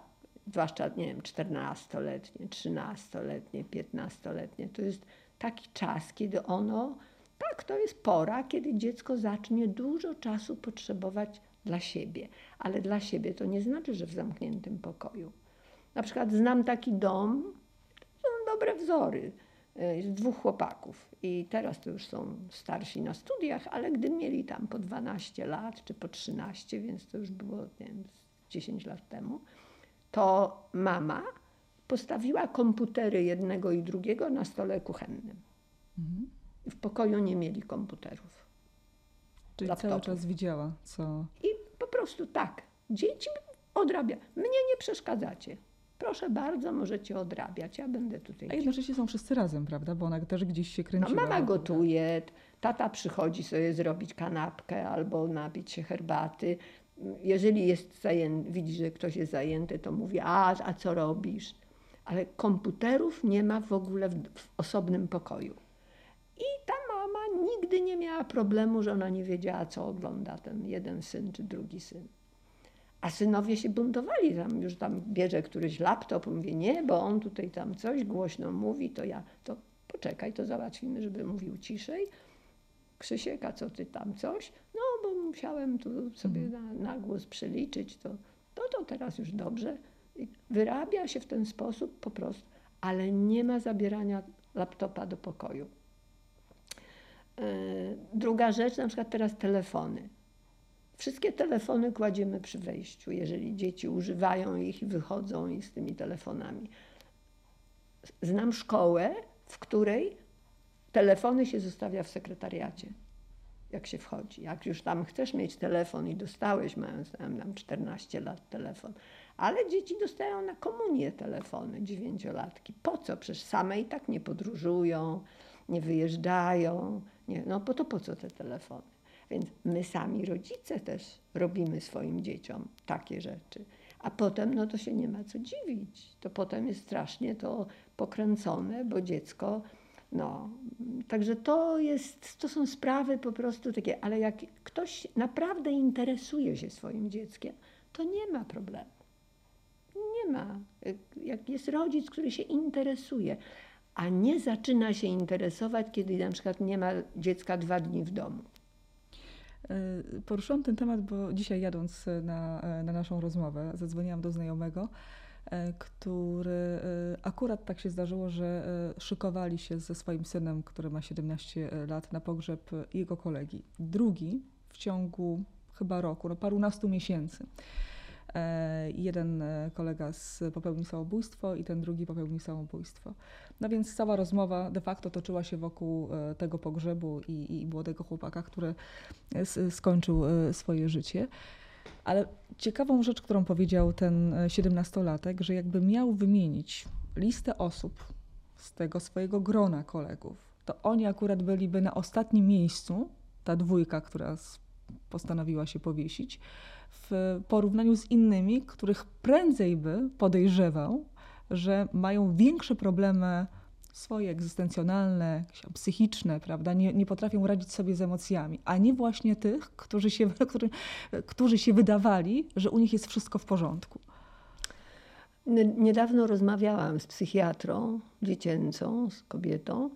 zwłaszcza, nie wiem, 14-letnie, 13-letnie, 15-letnie, to jest taki czas, kiedy ono, tak, to jest pora, kiedy dziecko zacznie dużo czasu potrzebować dla siebie. Ale dla siebie to nie znaczy, że w zamkniętym pokoju. Na przykład znam taki dom, są dobre wzory. E, jest dwóch chłopaków i teraz to już są starsi na studiach, ale gdy mieli tam po 12 lat czy po 13, więc to już było nie wiem, 10 lat temu, to mama postawiła komputery jednego i drugiego na stole kuchennym. Mhm. W pokoju nie mieli komputerów. Czyli laptopów. cały czas widziała, co. Prostu tak. Dzieci odrabia. Mnie nie przeszkadzacie. Proszę bardzo, możecie odrabiać. Ja będę tutaj. A jednocześnie są wszyscy razem, prawda? Bo ona też gdzieś się kręciła. No, mama gotuje, tata przychodzi sobie zrobić kanapkę albo napić się herbaty. Jeżeli jest zajęty, widzi, że ktoś jest zajęty, to mówi, a, a co robisz? Ale komputerów nie ma w ogóle w, w osobnym pokoju. I ta nigdy nie miała problemu, że ona nie wiedziała, co ogląda ten jeden syn czy drugi syn. A synowie się buntowali, tam już tam bierze któryś laptop, mówię nie, bo on tutaj tam coś głośno mówi, to ja, to poczekaj, to załatwimy, żeby mówił ciszej. Krzysiek, a co ty tam coś? No, bo musiałem tu sobie mhm. na, na głos przeliczyć, to, to, to teraz już dobrze. I wyrabia się w ten sposób po prostu, ale nie ma zabierania laptopa do pokoju. E, druga rzecz, na przykład teraz telefony. Wszystkie telefony kładziemy przy wejściu, jeżeli dzieci używają ich i wychodzą i z tymi telefonami. Znam szkołę, w której telefony się zostawia w sekretariacie, jak się wchodzi. Jak już tam chcesz mieć telefon i dostałeś, mając tam 14 lat telefon, ale dzieci dostają na komunię telefony, dziewięciolatki. Po co? Przecież same i tak nie podróżują, nie wyjeżdżają, nie, no bo to po co te telefony? Więc my sami rodzice też robimy swoim dzieciom takie rzeczy. A potem, no to się nie ma co dziwić. To potem jest strasznie to pokręcone, bo dziecko, no. Także to jest, to są sprawy po prostu takie, ale jak ktoś naprawdę interesuje się swoim dzieckiem, to nie ma problemu. Nie ma. Jak jest rodzic, który się interesuje, a nie zaczyna się interesować, kiedy na przykład nie ma dziecka dwa dni w domu. E, poruszyłam ten temat, bo dzisiaj jadąc na, na naszą rozmowę, zadzwoniłam do znajomego, który akurat tak się zdarzyło, że szykowali się ze swoim synem, który ma 17 lat, na pogrzeb jego kolegi. Drugi w ciągu chyba roku, no parunastu miesięcy. E, jeden e, kolega popełnił samobójstwo i ten drugi popełnił samobójstwo. No więc cała rozmowa de facto toczyła się wokół e, tego pogrzebu i, i młodego chłopaka, który skończył swoje życie. Ale ciekawą rzecz, którą powiedział ten siedemnastolatek, że jakby miał wymienić listę osób z tego swojego grona kolegów, to oni akurat byliby na ostatnim miejscu, ta dwójka, która postanowiła się powiesić, w porównaniu z innymi, których prędzej by podejrzewał, że mają większe problemy swoje egzystencjonalne, psychiczne, prawda, nie, nie potrafią radzić sobie z emocjami, a nie właśnie tych, którzy się, którzy, którzy się wydawali, że u nich jest wszystko w porządku. Niedawno rozmawiałam z psychiatrą dziecięcą, z kobietą,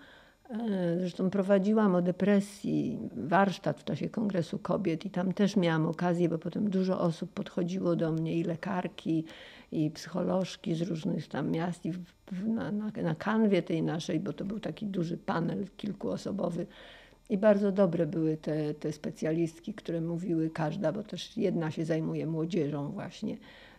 E, zresztą prowadziłam o depresji warsztat w czasie Kongresu Kobiet i tam też miałam okazję, bo potem dużo osób podchodziło do mnie i lekarki, i psycholożki z różnych tam miast i na, na, na kanwie tej naszej, bo to był taki duży panel kilkuosobowy. I bardzo dobre były te, te specjalistki, które mówiły każda, bo też jedna się zajmuje młodzieżą właśnie.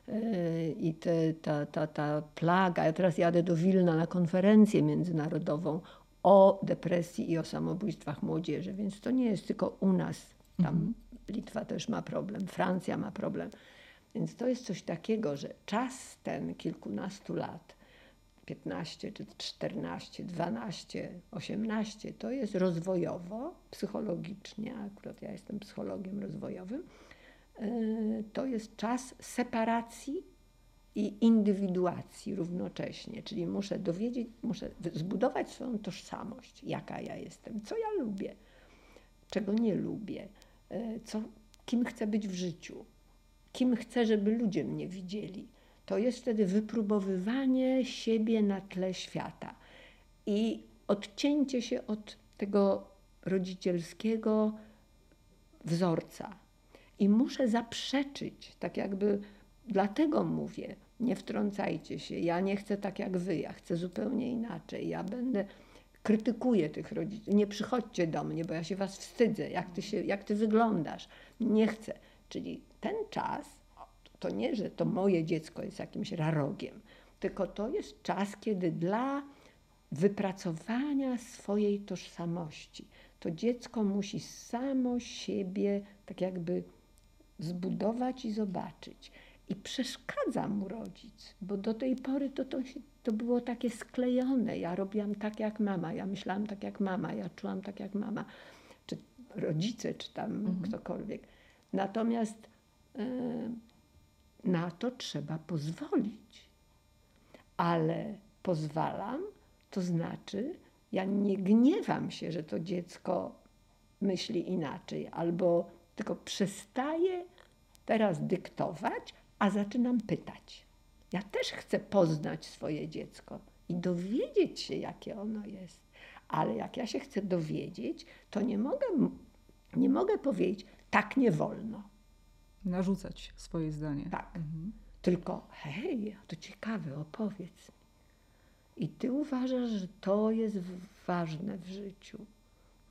E, I te, ta, ta, ta plaga. Ja teraz jadę do Wilna na konferencję międzynarodową o depresji i o samobójstwach młodzieży. Więc to nie jest tylko u nas. Tam mhm. Litwa też ma problem, Francja ma problem. Więc to jest coś takiego, że czas ten kilkunastu lat, 15 czy 14, 12, 18, to jest rozwojowo, psychologicznie, akurat ja jestem psychologiem rozwojowym, e, to jest czas separacji i indywiduacji równocześnie, czyli muszę dowiedzieć, muszę zbudować swoją tożsamość, jaka ja jestem, co ja lubię, czego nie lubię, e, co, kim chcę być w życiu, kim chcę, żeby ludzie mnie widzieli. To jest wtedy wypróbowywanie siebie na tle świata i odcięcie się od tego rodzicielskiego wzorca. I muszę zaprzeczyć, tak jakby Dlatego mówię, nie wtrącajcie się, ja nie chcę tak jak wy, ja chcę zupełnie inaczej, ja będę, krytykuję tych rodziców, nie przychodźcie do mnie, bo ja się was wstydzę, jak ty, się, jak ty wyglądasz, nie chcę. Czyli ten czas, to nie, że to moje dziecko jest jakimś rarogiem, tylko to jest czas, kiedy dla wypracowania swojej tożsamości to dziecko musi samo siebie tak jakby zbudować i zobaczyć. I przeszkadza mu rodzic, bo do tej pory to, to, to było takie sklejone. Ja robiłam tak jak mama, ja myślałam tak jak mama, ja czułam tak jak mama, czy rodzice, czy tam mhm. ktokolwiek. Natomiast na to trzeba pozwolić. Ale pozwalam, to znaczy, ja nie gniewam się, że to dziecko myśli inaczej, albo tylko przestaję teraz dyktować, a zaczynam pytać. Ja też chcę poznać swoje dziecko i dowiedzieć się, jakie ono jest. Ale jak ja się chcę dowiedzieć, to nie mogę, nie mogę powiedzieć, tak nie wolno. Narzucać swoje zdanie. Tak. Mhm. Tylko, hej, to ciekawe, opowiedz mi. I ty uważasz, że to jest ważne w życiu.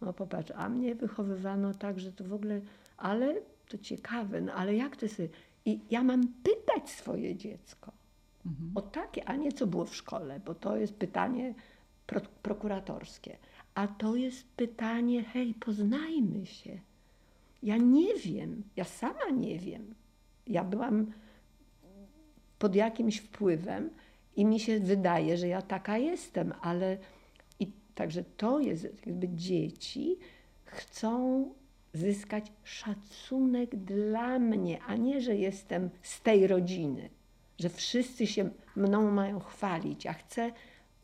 No popatrz, a mnie wychowywano tak, że to w ogóle, ale to ciekawe, no ale jak ty sobie, i ja mam pytać swoje dziecko mhm. o takie, a nie co było w szkole, bo to jest pytanie pro, prokuratorskie. A to jest pytanie, hej, poznajmy się. Ja nie wiem, ja sama nie wiem. Ja byłam pod jakimś wpływem i mi się wydaje, że ja taka jestem, ale i także to jest, jakby dzieci chcą zyskać szacunek dla mnie, a nie, że jestem z tej rodziny, że wszyscy się mną mają chwalić. Ja chcę,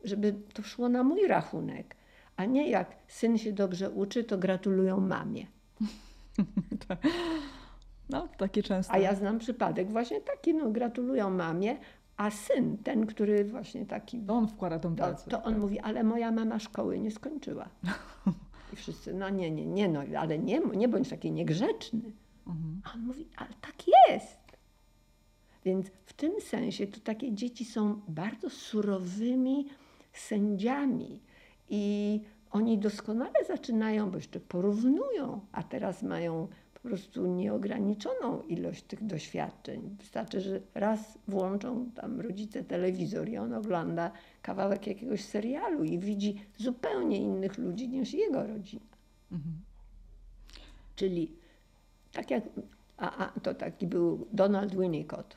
żeby to szło na mój rachunek, a nie jak syn się dobrze uczy, to gratulują mamie. No, takie często. A ja znam przypadek właśnie taki, no gratulują mamie, a syn, ten, który właśnie taki... On wkłada tą pracę. To, to on tak. mówi, ale moja mama szkoły nie skończyła. I wszyscy, no nie, nie, nie, no, ale nie, nie bądź taki niegrzeczny. Mhm. A on mówi, ale tak jest. Więc w tym sensie to takie dzieci są bardzo surowymi sędziami i oni doskonale zaczynają, bo jeszcze porównują, a teraz mają po prostu nieograniczoną ilość tych doświadczeń. Wystarczy, że raz włączą tam rodzice telewizor i on ogląda kawałek jakiegoś serialu i widzi zupełnie innych ludzi niż jego rodzina. Mhm. Czyli tak jak, a, a, to taki był Donald Winnicott,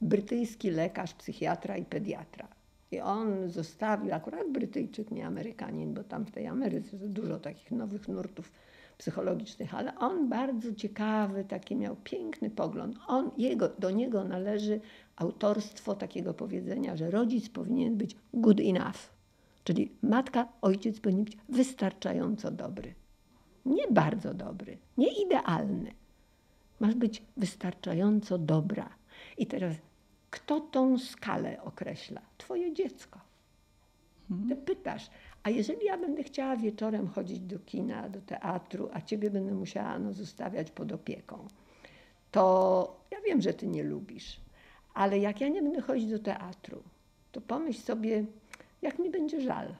brytyjski lekarz, psychiatra i pediatra. I on zostawił, akurat Brytyjczyk, nie Amerykanin, bo tam w tej Ameryce dużo takich nowych nurtów psychologicznych, ale on bardzo ciekawy, taki miał piękny pogląd. On, jego, do niego należy autorstwo takiego powiedzenia, że rodzic powinien być good enough, czyli matka, ojciec powinien być wystarczająco dobry. Nie bardzo dobry, nie idealny. Masz być wystarczająco dobra. I teraz, kto tą skalę określa? Twoje dziecko. Hmm. Ty pytasz, a jeżeli ja będę chciała wieczorem chodzić do kina, do teatru, a ciebie będę musiała no, zostawiać pod opieką, to ja wiem, że ty nie lubisz, ale jak ja nie będę chodzić do teatru, to pomyśl sobie, jak mi będzie żal.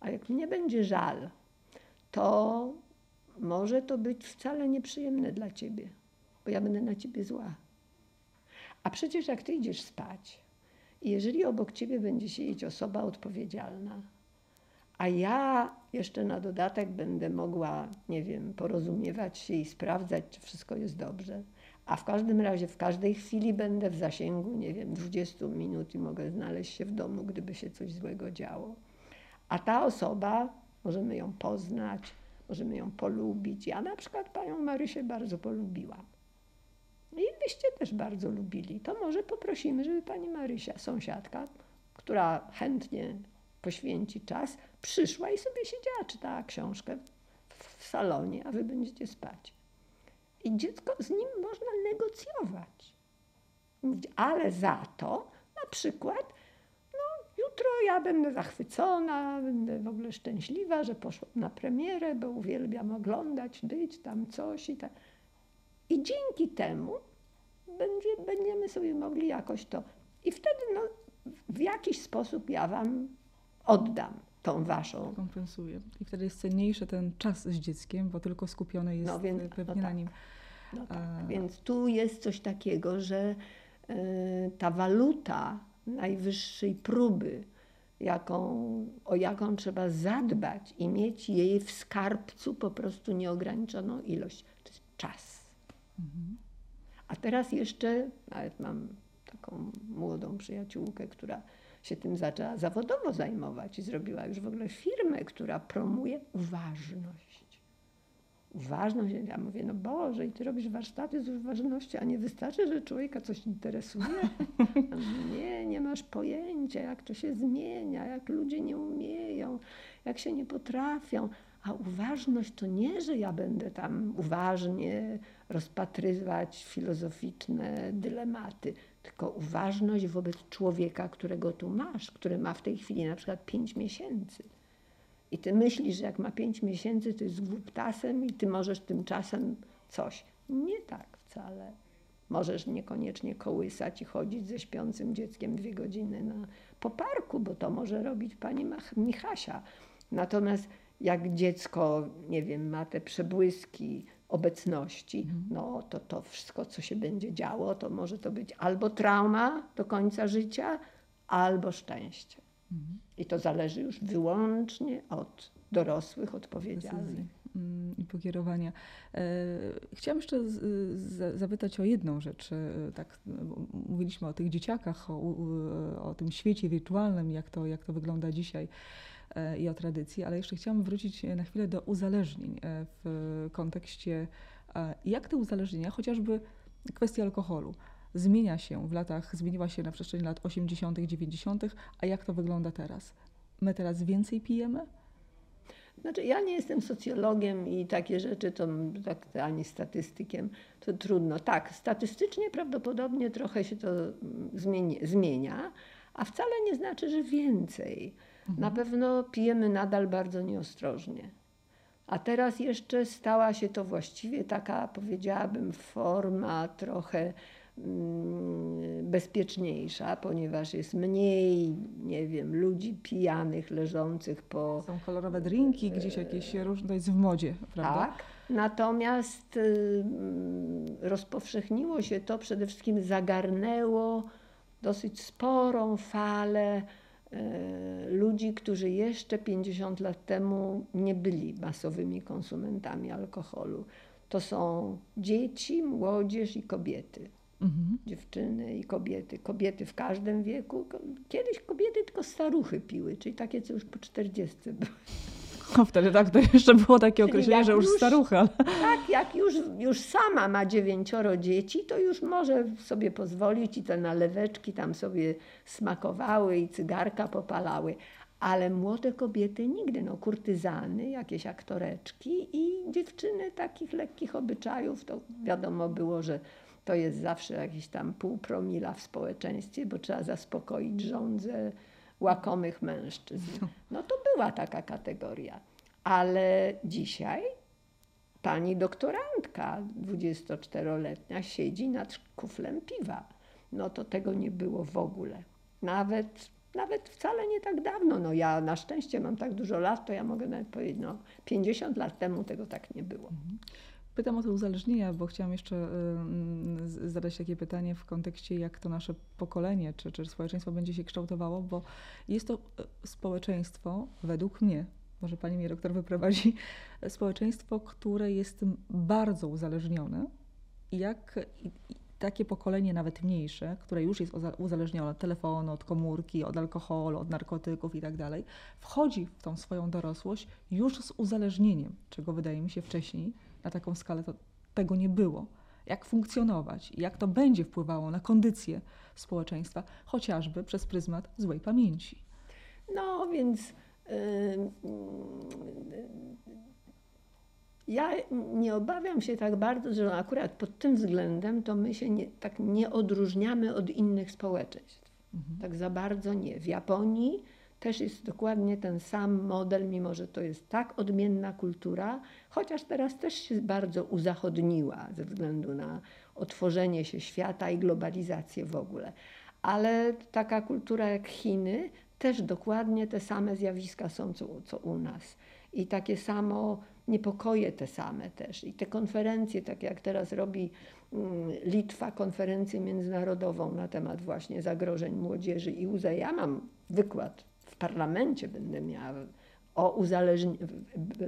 A jak mnie będzie żal, to może to być wcale nieprzyjemne dla ciebie, bo ja będę na ciebie zła. A przecież jak ty idziesz spać jeżeli obok ciebie będzie siedzieć osoba odpowiedzialna, a ja jeszcze na dodatek będę mogła, nie wiem, porozumiewać się i sprawdzać, czy wszystko jest dobrze, a w każdym razie w każdej chwili będę w zasięgu, nie wiem, 20 minut i mogę znaleźć się w domu, gdyby się coś złego działo. A ta osoba, możemy ją poznać, możemy ją polubić. Ja na przykład panią Marysię bardzo polubiłam. I byście też bardzo lubili. To może poprosimy, żeby pani Marysia, sąsiadka, która chętnie poświęci czas, przyszła i sobie siedziała, czytała książkę w salonie, a wy będziecie spać. I dziecko z nim można negocjować. Ale za to na przykład jutro ja będę zachwycona, będę w ogóle szczęśliwa, że poszłam na premierę, bo uwielbiam oglądać, być tam coś i tak. I dzięki temu będzie, będziemy sobie mogli jakoś to. I wtedy no, w jakiś sposób ja wam oddam tą waszą. Kompensuję. I wtedy jest cenniejszy ten czas z dzieckiem, bo tylko skupiony jest no więc, pewnie no tak. na nim. No tak. A... Więc tu jest coś takiego, że y, ta waluta najwyższej próby, jaką, o jaką trzeba zadbać i mieć jej w skarbcu po prostu nieograniczoną ilość. To jest czas. Mhm. A teraz jeszcze, nawet mam taką młodą przyjaciółkę, która się tym zaczęła zawodowo zajmować i zrobiła już w ogóle firmę, która promuje uważność uważność. Ja mówię, no Boże, i ty robisz warsztaty z uważności, a nie wystarczy, że człowieka coś interesuje? nie, nie masz pojęcia, jak to się zmienia, jak ludzie nie umieją, jak się nie potrafią. A uważność to nie, że ja będę tam uważnie rozpatrywać filozoficzne dylematy, tylko uważność wobec człowieka, którego tu masz, który ma w tej chwili na przykład pięć miesięcy. I ty myślisz, że jak ma pięć miesięcy, to jest głuptasem i ty możesz tymczasem coś. Nie tak wcale. Możesz niekoniecznie kołysać i chodzić ze śpiącym dzieckiem dwie godziny na, po parku, bo to może robić pani Michasia. Natomiast jak dziecko, nie wiem, ma te przebłyski obecności, mhm. no to to wszystko, co się będzie działo, to może to być albo trauma do końca życia, albo szczęście. Mhm. I to zależy już wyłącznie od dorosłych, odpowiedzialnych. Mm, I pokierowania. E, chciałam jeszcze zapytać o jedną rzecz. E, tak, mówiliśmy o tych dzieciakach, o, o tym świecie wirtualnym, jak to, jak to wygląda dzisiaj i o tradycji, ale jeszcze chciałam wrócić na chwilę do uzależnień w kontekście, jak te uzależnienia, chociażby kwestia alkoholu, zmienia się w latach, zmieniła się na przestrzeni lat 80., 90., a jak to wygląda teraz? My teraz więcej pijemy? Znaczy, ja nie jestem socjologiem i takie rzeczy, to tak, ani statystykiem, to trudno. Tak, statystycznie prawdopodobnie trochę się to zmieni, zmienia, a wcale nie znaczy, że więcej. Mhm. Na pewno pijemy nadal bardzo nieostrożnie. A teraz jeszcze stała się to właściwie taka, powiedziałabym, forma trochę mm, bezpieczniejsza, ponieważ jest mniej, nie wiem, ludzi pijanych, leżących po... Są kolorowe drinki, gdzieś jakieś różne, to jest w modzie, prawda? Tak. Natomiast y, rozpowszechniło się to, przede wszystkim zagarnęło dosyć sporą falę ludzi, którzy jeszcze 50 lat temu nie byli masowymi konsumentami alkoholu. To są dzieci, młodzież i kobiety. Mhm. Dziewczyny i kobiety. Kobiety w każdym wieku. Kiedyś kobiety tylko staruchy piły, czyli takie, co już po 40 były. No wtedy tak, to jeszcze było takie określenie, że już, już starucha. Tak, jak już, już sama ma dziewięcioro dzieci, to już może sobie pozwolić i te naleweczki tam sobie smakowały i cygarka popalały. Ale młode kobiety nigdy, no kurtyzany, jakieś aktoreczki i dziewczyny takich lekkich obyczajów, to wiadomo było, że to jest zawsze jakiś tam pół promila w społeczeństwie, bo trzeba zaspokoić żądzę łakomych mężczyzn. No to była taka kategoria. Ale dzisiaj pani doktorantka 24-letnia siedzi nad kuflem piwa. No to tego nie było w ogóle. Nawet, nawet wcale nie tak dawno. No ja na szczęście mam tak dużo lat, to ja mogę nawet powiedzieć, no 50 lat temu tego tak nie było. Pytam o te uzależnienia, bo chciałam jeszcze y, zadać takie pytanie w kontekście, jak to nasze pokolenie czy, czy społeczeństwo będzie się kształtowało, bo jest to y, społeczeństwo, według mnie, może pani mnie doktor wyprowadzi, społeczeństwo, które jest bardzo uzależnione jak takie pokolenie, nawet mniejsze, które już jest uzależnione od telefonu, od komórki, od alkoholu, od narkotyków i tak dalej, wchodzi w tą swoją dorosłość już z uzależnieniem, czego wydaje mi się wcześniej na taką skalę to tego nie było. Jak funkcjonować, jak to będzie wpływało na kondycję społeczeństwa, chociażby przez pryzmat złej pamięci. No więc. Yy, ja nie obawiam się tak bardzo, że akurat pod tym względem to my się nie, tak nie odróżniamy od innych społeczeństw. Mhm. Tak za bardzo nie. W Japonii też jest dokładnie ten sam model, mimo że to jest tak odmienna kultura, chociaż teraz też się bardzo uzachodniła ze względu na otworzenie się świata i globalizację w ogóle. Ale taka kultura jak Chiny, też dokładnie te same zjawiska są co, co u nas. I takie samo niepokoje te same też. I te konferencje, tak jak teraz robi mm, Litwa, konferencję międzynarodową na temat właśnie zagrożeń młodzieży i UZE. Ja mam wykład w parlamencie będę miała o uzależnieniu,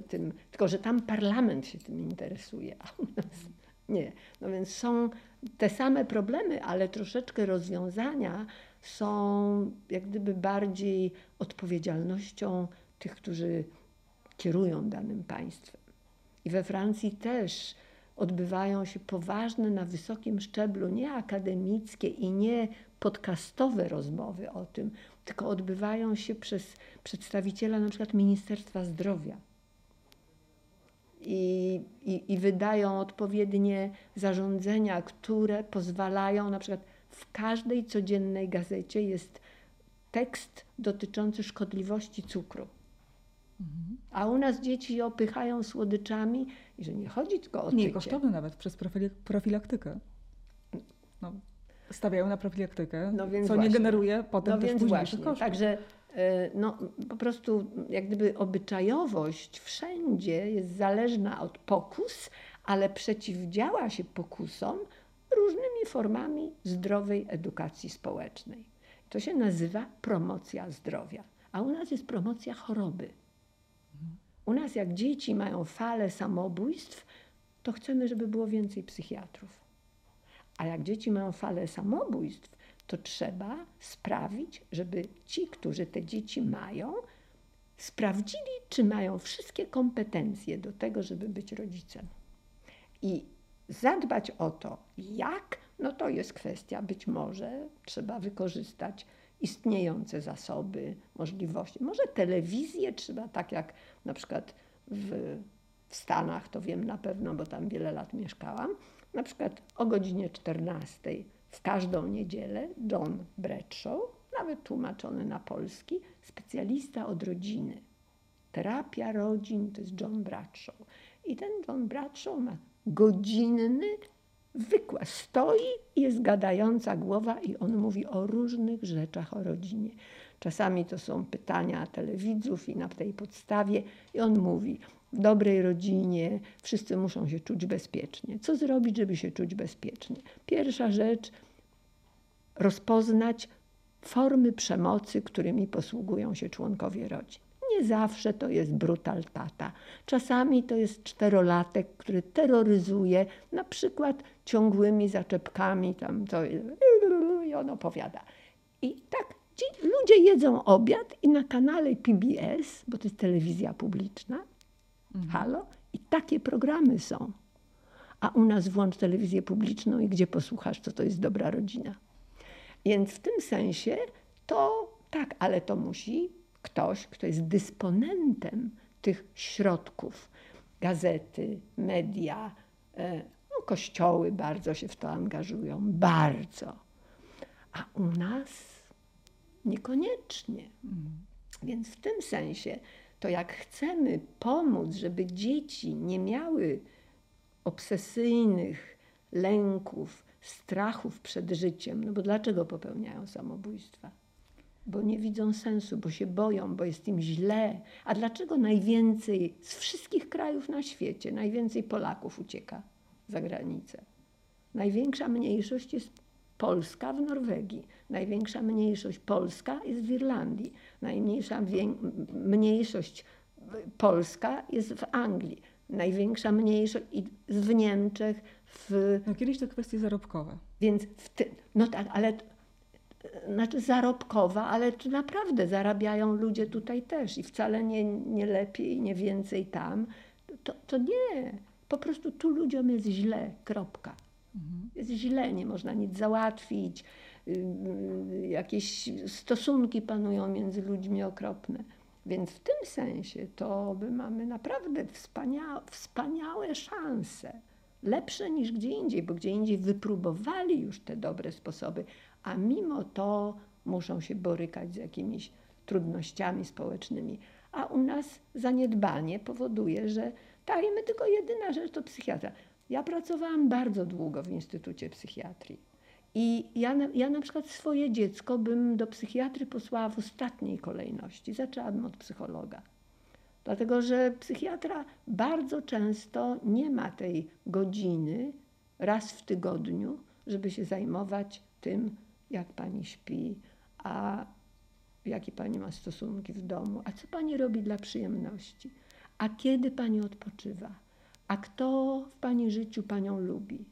tym, tylko że tam parlament się tym interesuje, a u nas nie. No więc są te same problemy, ale troszeczkę rozwiązania są jak gdyby bardziej odpowiedzialnością tych, którzy kierują danym państwem. I we Francji też odbywają się poważne na wysokim szczeblu, nie akademickie i nie podcastowe rozmowy o tym, tylko odbywają się przez przedstawiciela na przykład Ministerstwa Zdrowia. I, i, i wydają odpowiednie zarządzenia, które pozwalają na przykład w każdej codziennej gazecie jest tekst dotyczący szkodliwości cukru. A u nas dzieci opychają słodyczami i że nie chodzi tylko o Nie, kosztowne nawet przez profilaktykę. No, stawiają na profilaktykę, no więc co właśnie. nie generuje potem no też więc właśnie. kosztów. Także e, no, po prostu jak gdyby obyczajowość wszędzie jest zależna od pokus, ale przeciwdziała się pokusom różnymi formami zdrowej edukacji społecznej. To się nazywa promocja zdrowia, a u nas jest promocja choroby. U nas jak dzieci mają falę samobójstw, to chcemy, żeby było więcej psychiatrów. A jak dzieci mają falę samobójstw, to trzeba sprawić, żeby ci, którzy te dzieci mają, sprawdzili, czy mają wszystkie kompetencje do tego, żeby być rodzicem. I zadbać o to, jak, no to jest kwestia, być może trzeba wykorzystać istniejące zasoby, możliwości. Może telewizję trzeba, tak jak na przykład w, w Stanach, to wiem na pewno, bo tam wiele lat mieszkałam, na przykład o godzinie 14 w każdą niedzielę John Bradshaw, nawet tłumaczony na polski, specjalista od rodziny. Terapia rodzin to jest John Bradshaw. I ten John Bradshaw ma godzinny Zwykła, stoi, jest gadająca głowa i on mówi o różnych rzeczach o rodzinie. Czasami to są pytania telewidzów i na tej podstawie i on mówi, w dobrej rodzinie wszyscy muszą się czuć bezpiecznie. Co zrobić, żeby się czuć bezpiecznie? Pierwsza rzecz, rozpoznać formy przemocy, którymi posługują się członkowie rodzin. Nie zawsze to jest brutal tata. Czasami to jest czterolatek, który terroryzuje, na przykład ciągłymi zaczepkami, tam to i on opowiada. I tak ludzie jedzą obiad i na kanale PBS, bo to jest telewizja publiczna, mhm. halo, i takie programy są. A u nas włącz telewizję publiczną i gdzie posłuchasz, co to jest dobra rodzina. Więc w tym sensie to tak, ale to musi ktoś, kto jest dysponentem tych środków, gazety, media, e, no, kościoły bardzo się w to angażują, bardzo. A u nas niekoniecznie. Mm. Więc w tym sensie, to jak chcemy pomóc, żeby dzieci nie miały obsesyjnych lęków, strachów przed życiem, no bo dlaczego popełniają samobójstwa? Bo nie widzą sensu, bo się boją, bo jest im źle. A dlaczego najwięcej z wszystkich krajów na świecie, najwięcej Polaków ucieka za granicę? Największa mniejszość jest Polska w Norwegii, największa mniejszość Polska jest w Irlandii, najmniejsza mniejszość Polska jest w Anglii, największa mniejszość w Niemczech, w... No kiedyś to kwestie zarobkowe. Więc w ty... no tak, ale znaczy zarobkowa, ale czy naprawdę zarabiają ludzie tutaj też i wcale nie, nie lepiej, nie więcej tam, to, to nie. Po prostu tu ludziom jest źle, kropka. Mhm. Jest źle, nie można nic załatwić, jakieś stosunki panują między ludźmi okropne. Więc w tym sensie to my mamy naprawdę wspaniałe, wspaniałe szanse lepsze niż gdzie indziej, bo gdzie indziej wypróbowali już te dobre sposoby, a mimo to muszą się borykać z jakimiś trudnościami społecznymi. A u nas zaniedbanie powoduje, że tak, tylko jedyna rzecz to psychiatra. Ja pracowałam bardzo długo w Instytucie Psychiatrii. I ja na, ja na przykład swoje dziecko bym do psychiatry posłała w ostatniej kolejności. Zaczęłabym od psychologa. Dlatego, że psychiatra bardzo często nie ma tej godziny raz w tygodniu, żeby się zajmować tym, jak pani śpi, a jakie pani ma stosunki w domu, a co pani robi dla przyjemności, a kiedy pani odpoczywa, a kto w pani życiu panią lubi,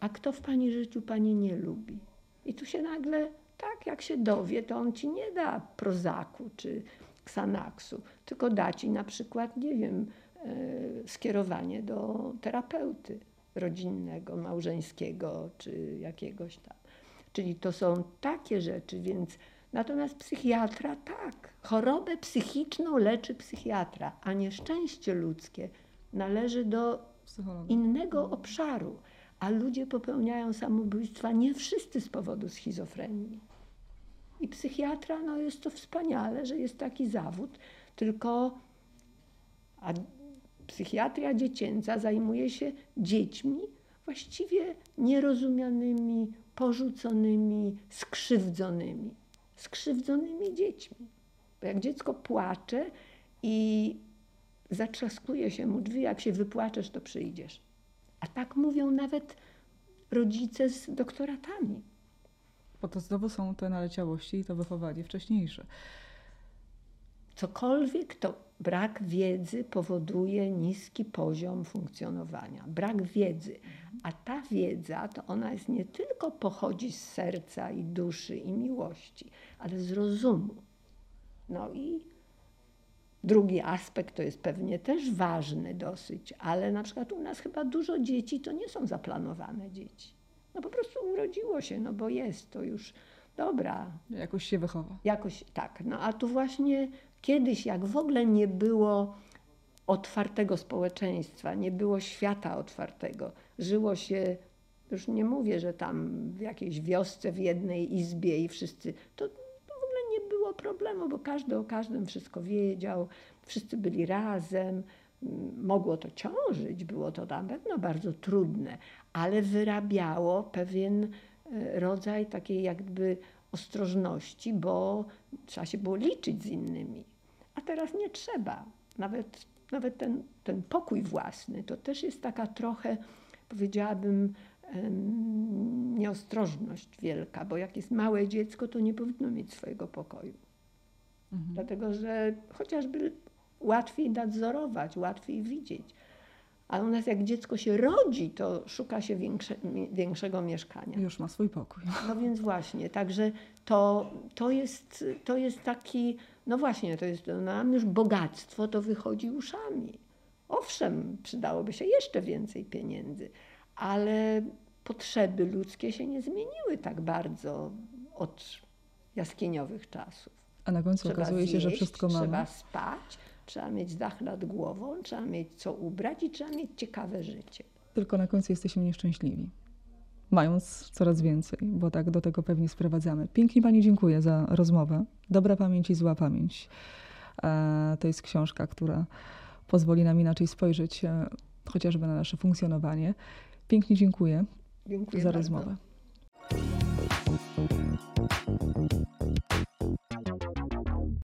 a kto w pani życiu pani nie lubi. I tu się nagle, tak jak się dowie, to on ci nie da prozaku czy Xanaxu, tylko da ci na przykład, nie wiem, e, skierowanie do terapeuty rodzinnego, małżeńskiego czy jakiegoś tam. Czyli to są takie rzeczy, więc natomiast psychiatra tak, chorobę psychiczną leczy psychiatra, a nieszczęście ludzkie należy do innego mhm. obszaru, a ludzie popełniają samobójstwa nie wszyscy z powodu schizofrenii. I psychiatra, no jest to wspaniale, że jest taki zawód, tylko a psychiatria dziecięca zajmuje się dziećmi właściwie nierozumianymi, porzuconymi, skrzywdzonymi. Skrzywdzonymi dziećmi. Bo jak dziecko płacze i zatrzaskuje się mu drzwi, jak się wypłaczesz, to przyjdziesz. A tak mówią nawet rodzice z doktoratami. Bo to znowu są te naleciałości i to wychowanie wcześniejsze. Cokolwiek to brak wiedzy powoduje niski poziom funkcjonowania. Brak wiedzy. A ta wiedza, to ona jest nie tylko pochodzi z serca i duszy i miłości, ale z rozumu. No i drugi aspekt to jest pewnie też ważny dosyć, ale na przykład u nas chyba dużo dzieci to nie są zaplanowane dzieci. No po prostu urodziło się, no bo jest to już dobra. Jakoś się wychowa. Jakoś tak. No a tu właśnie kiedyś, jak w ogóle nie było otwartego społeczeństwa, nie było świata otwartego, żyło się, już nie mówię, że tam w jakiejś wiosce, w jednej izbie i wszyscy, to, to w ogóle nie było problemu, bo każdy o każdym wszystko wiedział, wszyscy byli razem, mogło to ciążyć, było to na pewno bardzo trudne, ale wyrabiało pewien e, rodzaj takiej jakby ostrożności, bo trzeba się było liczyć z innymi. A teraz nie trzeba. Nawet, nawet ten, ten pokój własny to też jest taka trochę, powiedziałabym, nieostrożność wielka, bo jak jest małe dziecko, to nie powinno mieć swojego pokoju. Dlatego, że chociażby łatwiej nadzorować, łatwiej widzieć. A u nas jak dziecko się rodzi, to szuka się większe, większego mieszkania. Już ma swój pokój. No więc właśnie, także to, to, jest, to jest taki, no właśnie, to jest, no już bogactwo, to wychodzi uszami. Owszem, przydałoby się jeszcze więcej pieniędzy, ale potrzeby ludzkie się nie zmieniły tak bardzo od jaskiniowych czasów. A na końcu Trzeba okazuje się, że zjeść, wszystko trzeba mamy. spać, trzeba mieć dach nad głową, trzeba mieć co ubrać i trzeba mieć ciekawe życie. Tylko na końcu jesteśmy nieszczęśliwi. Mając coraz więcej, bo tak do tego pewnie sprowadzamy. Pięknie Pani dziękuję za rozmowę. Dobra pamięć i zła pamięć. E, To jest książka, która pozwoli nam inaczej spojrzeć e, chociażby na nasze funkcjonowanie. Pięknie dziękuję Dziękuję za bardzo. rozmowę.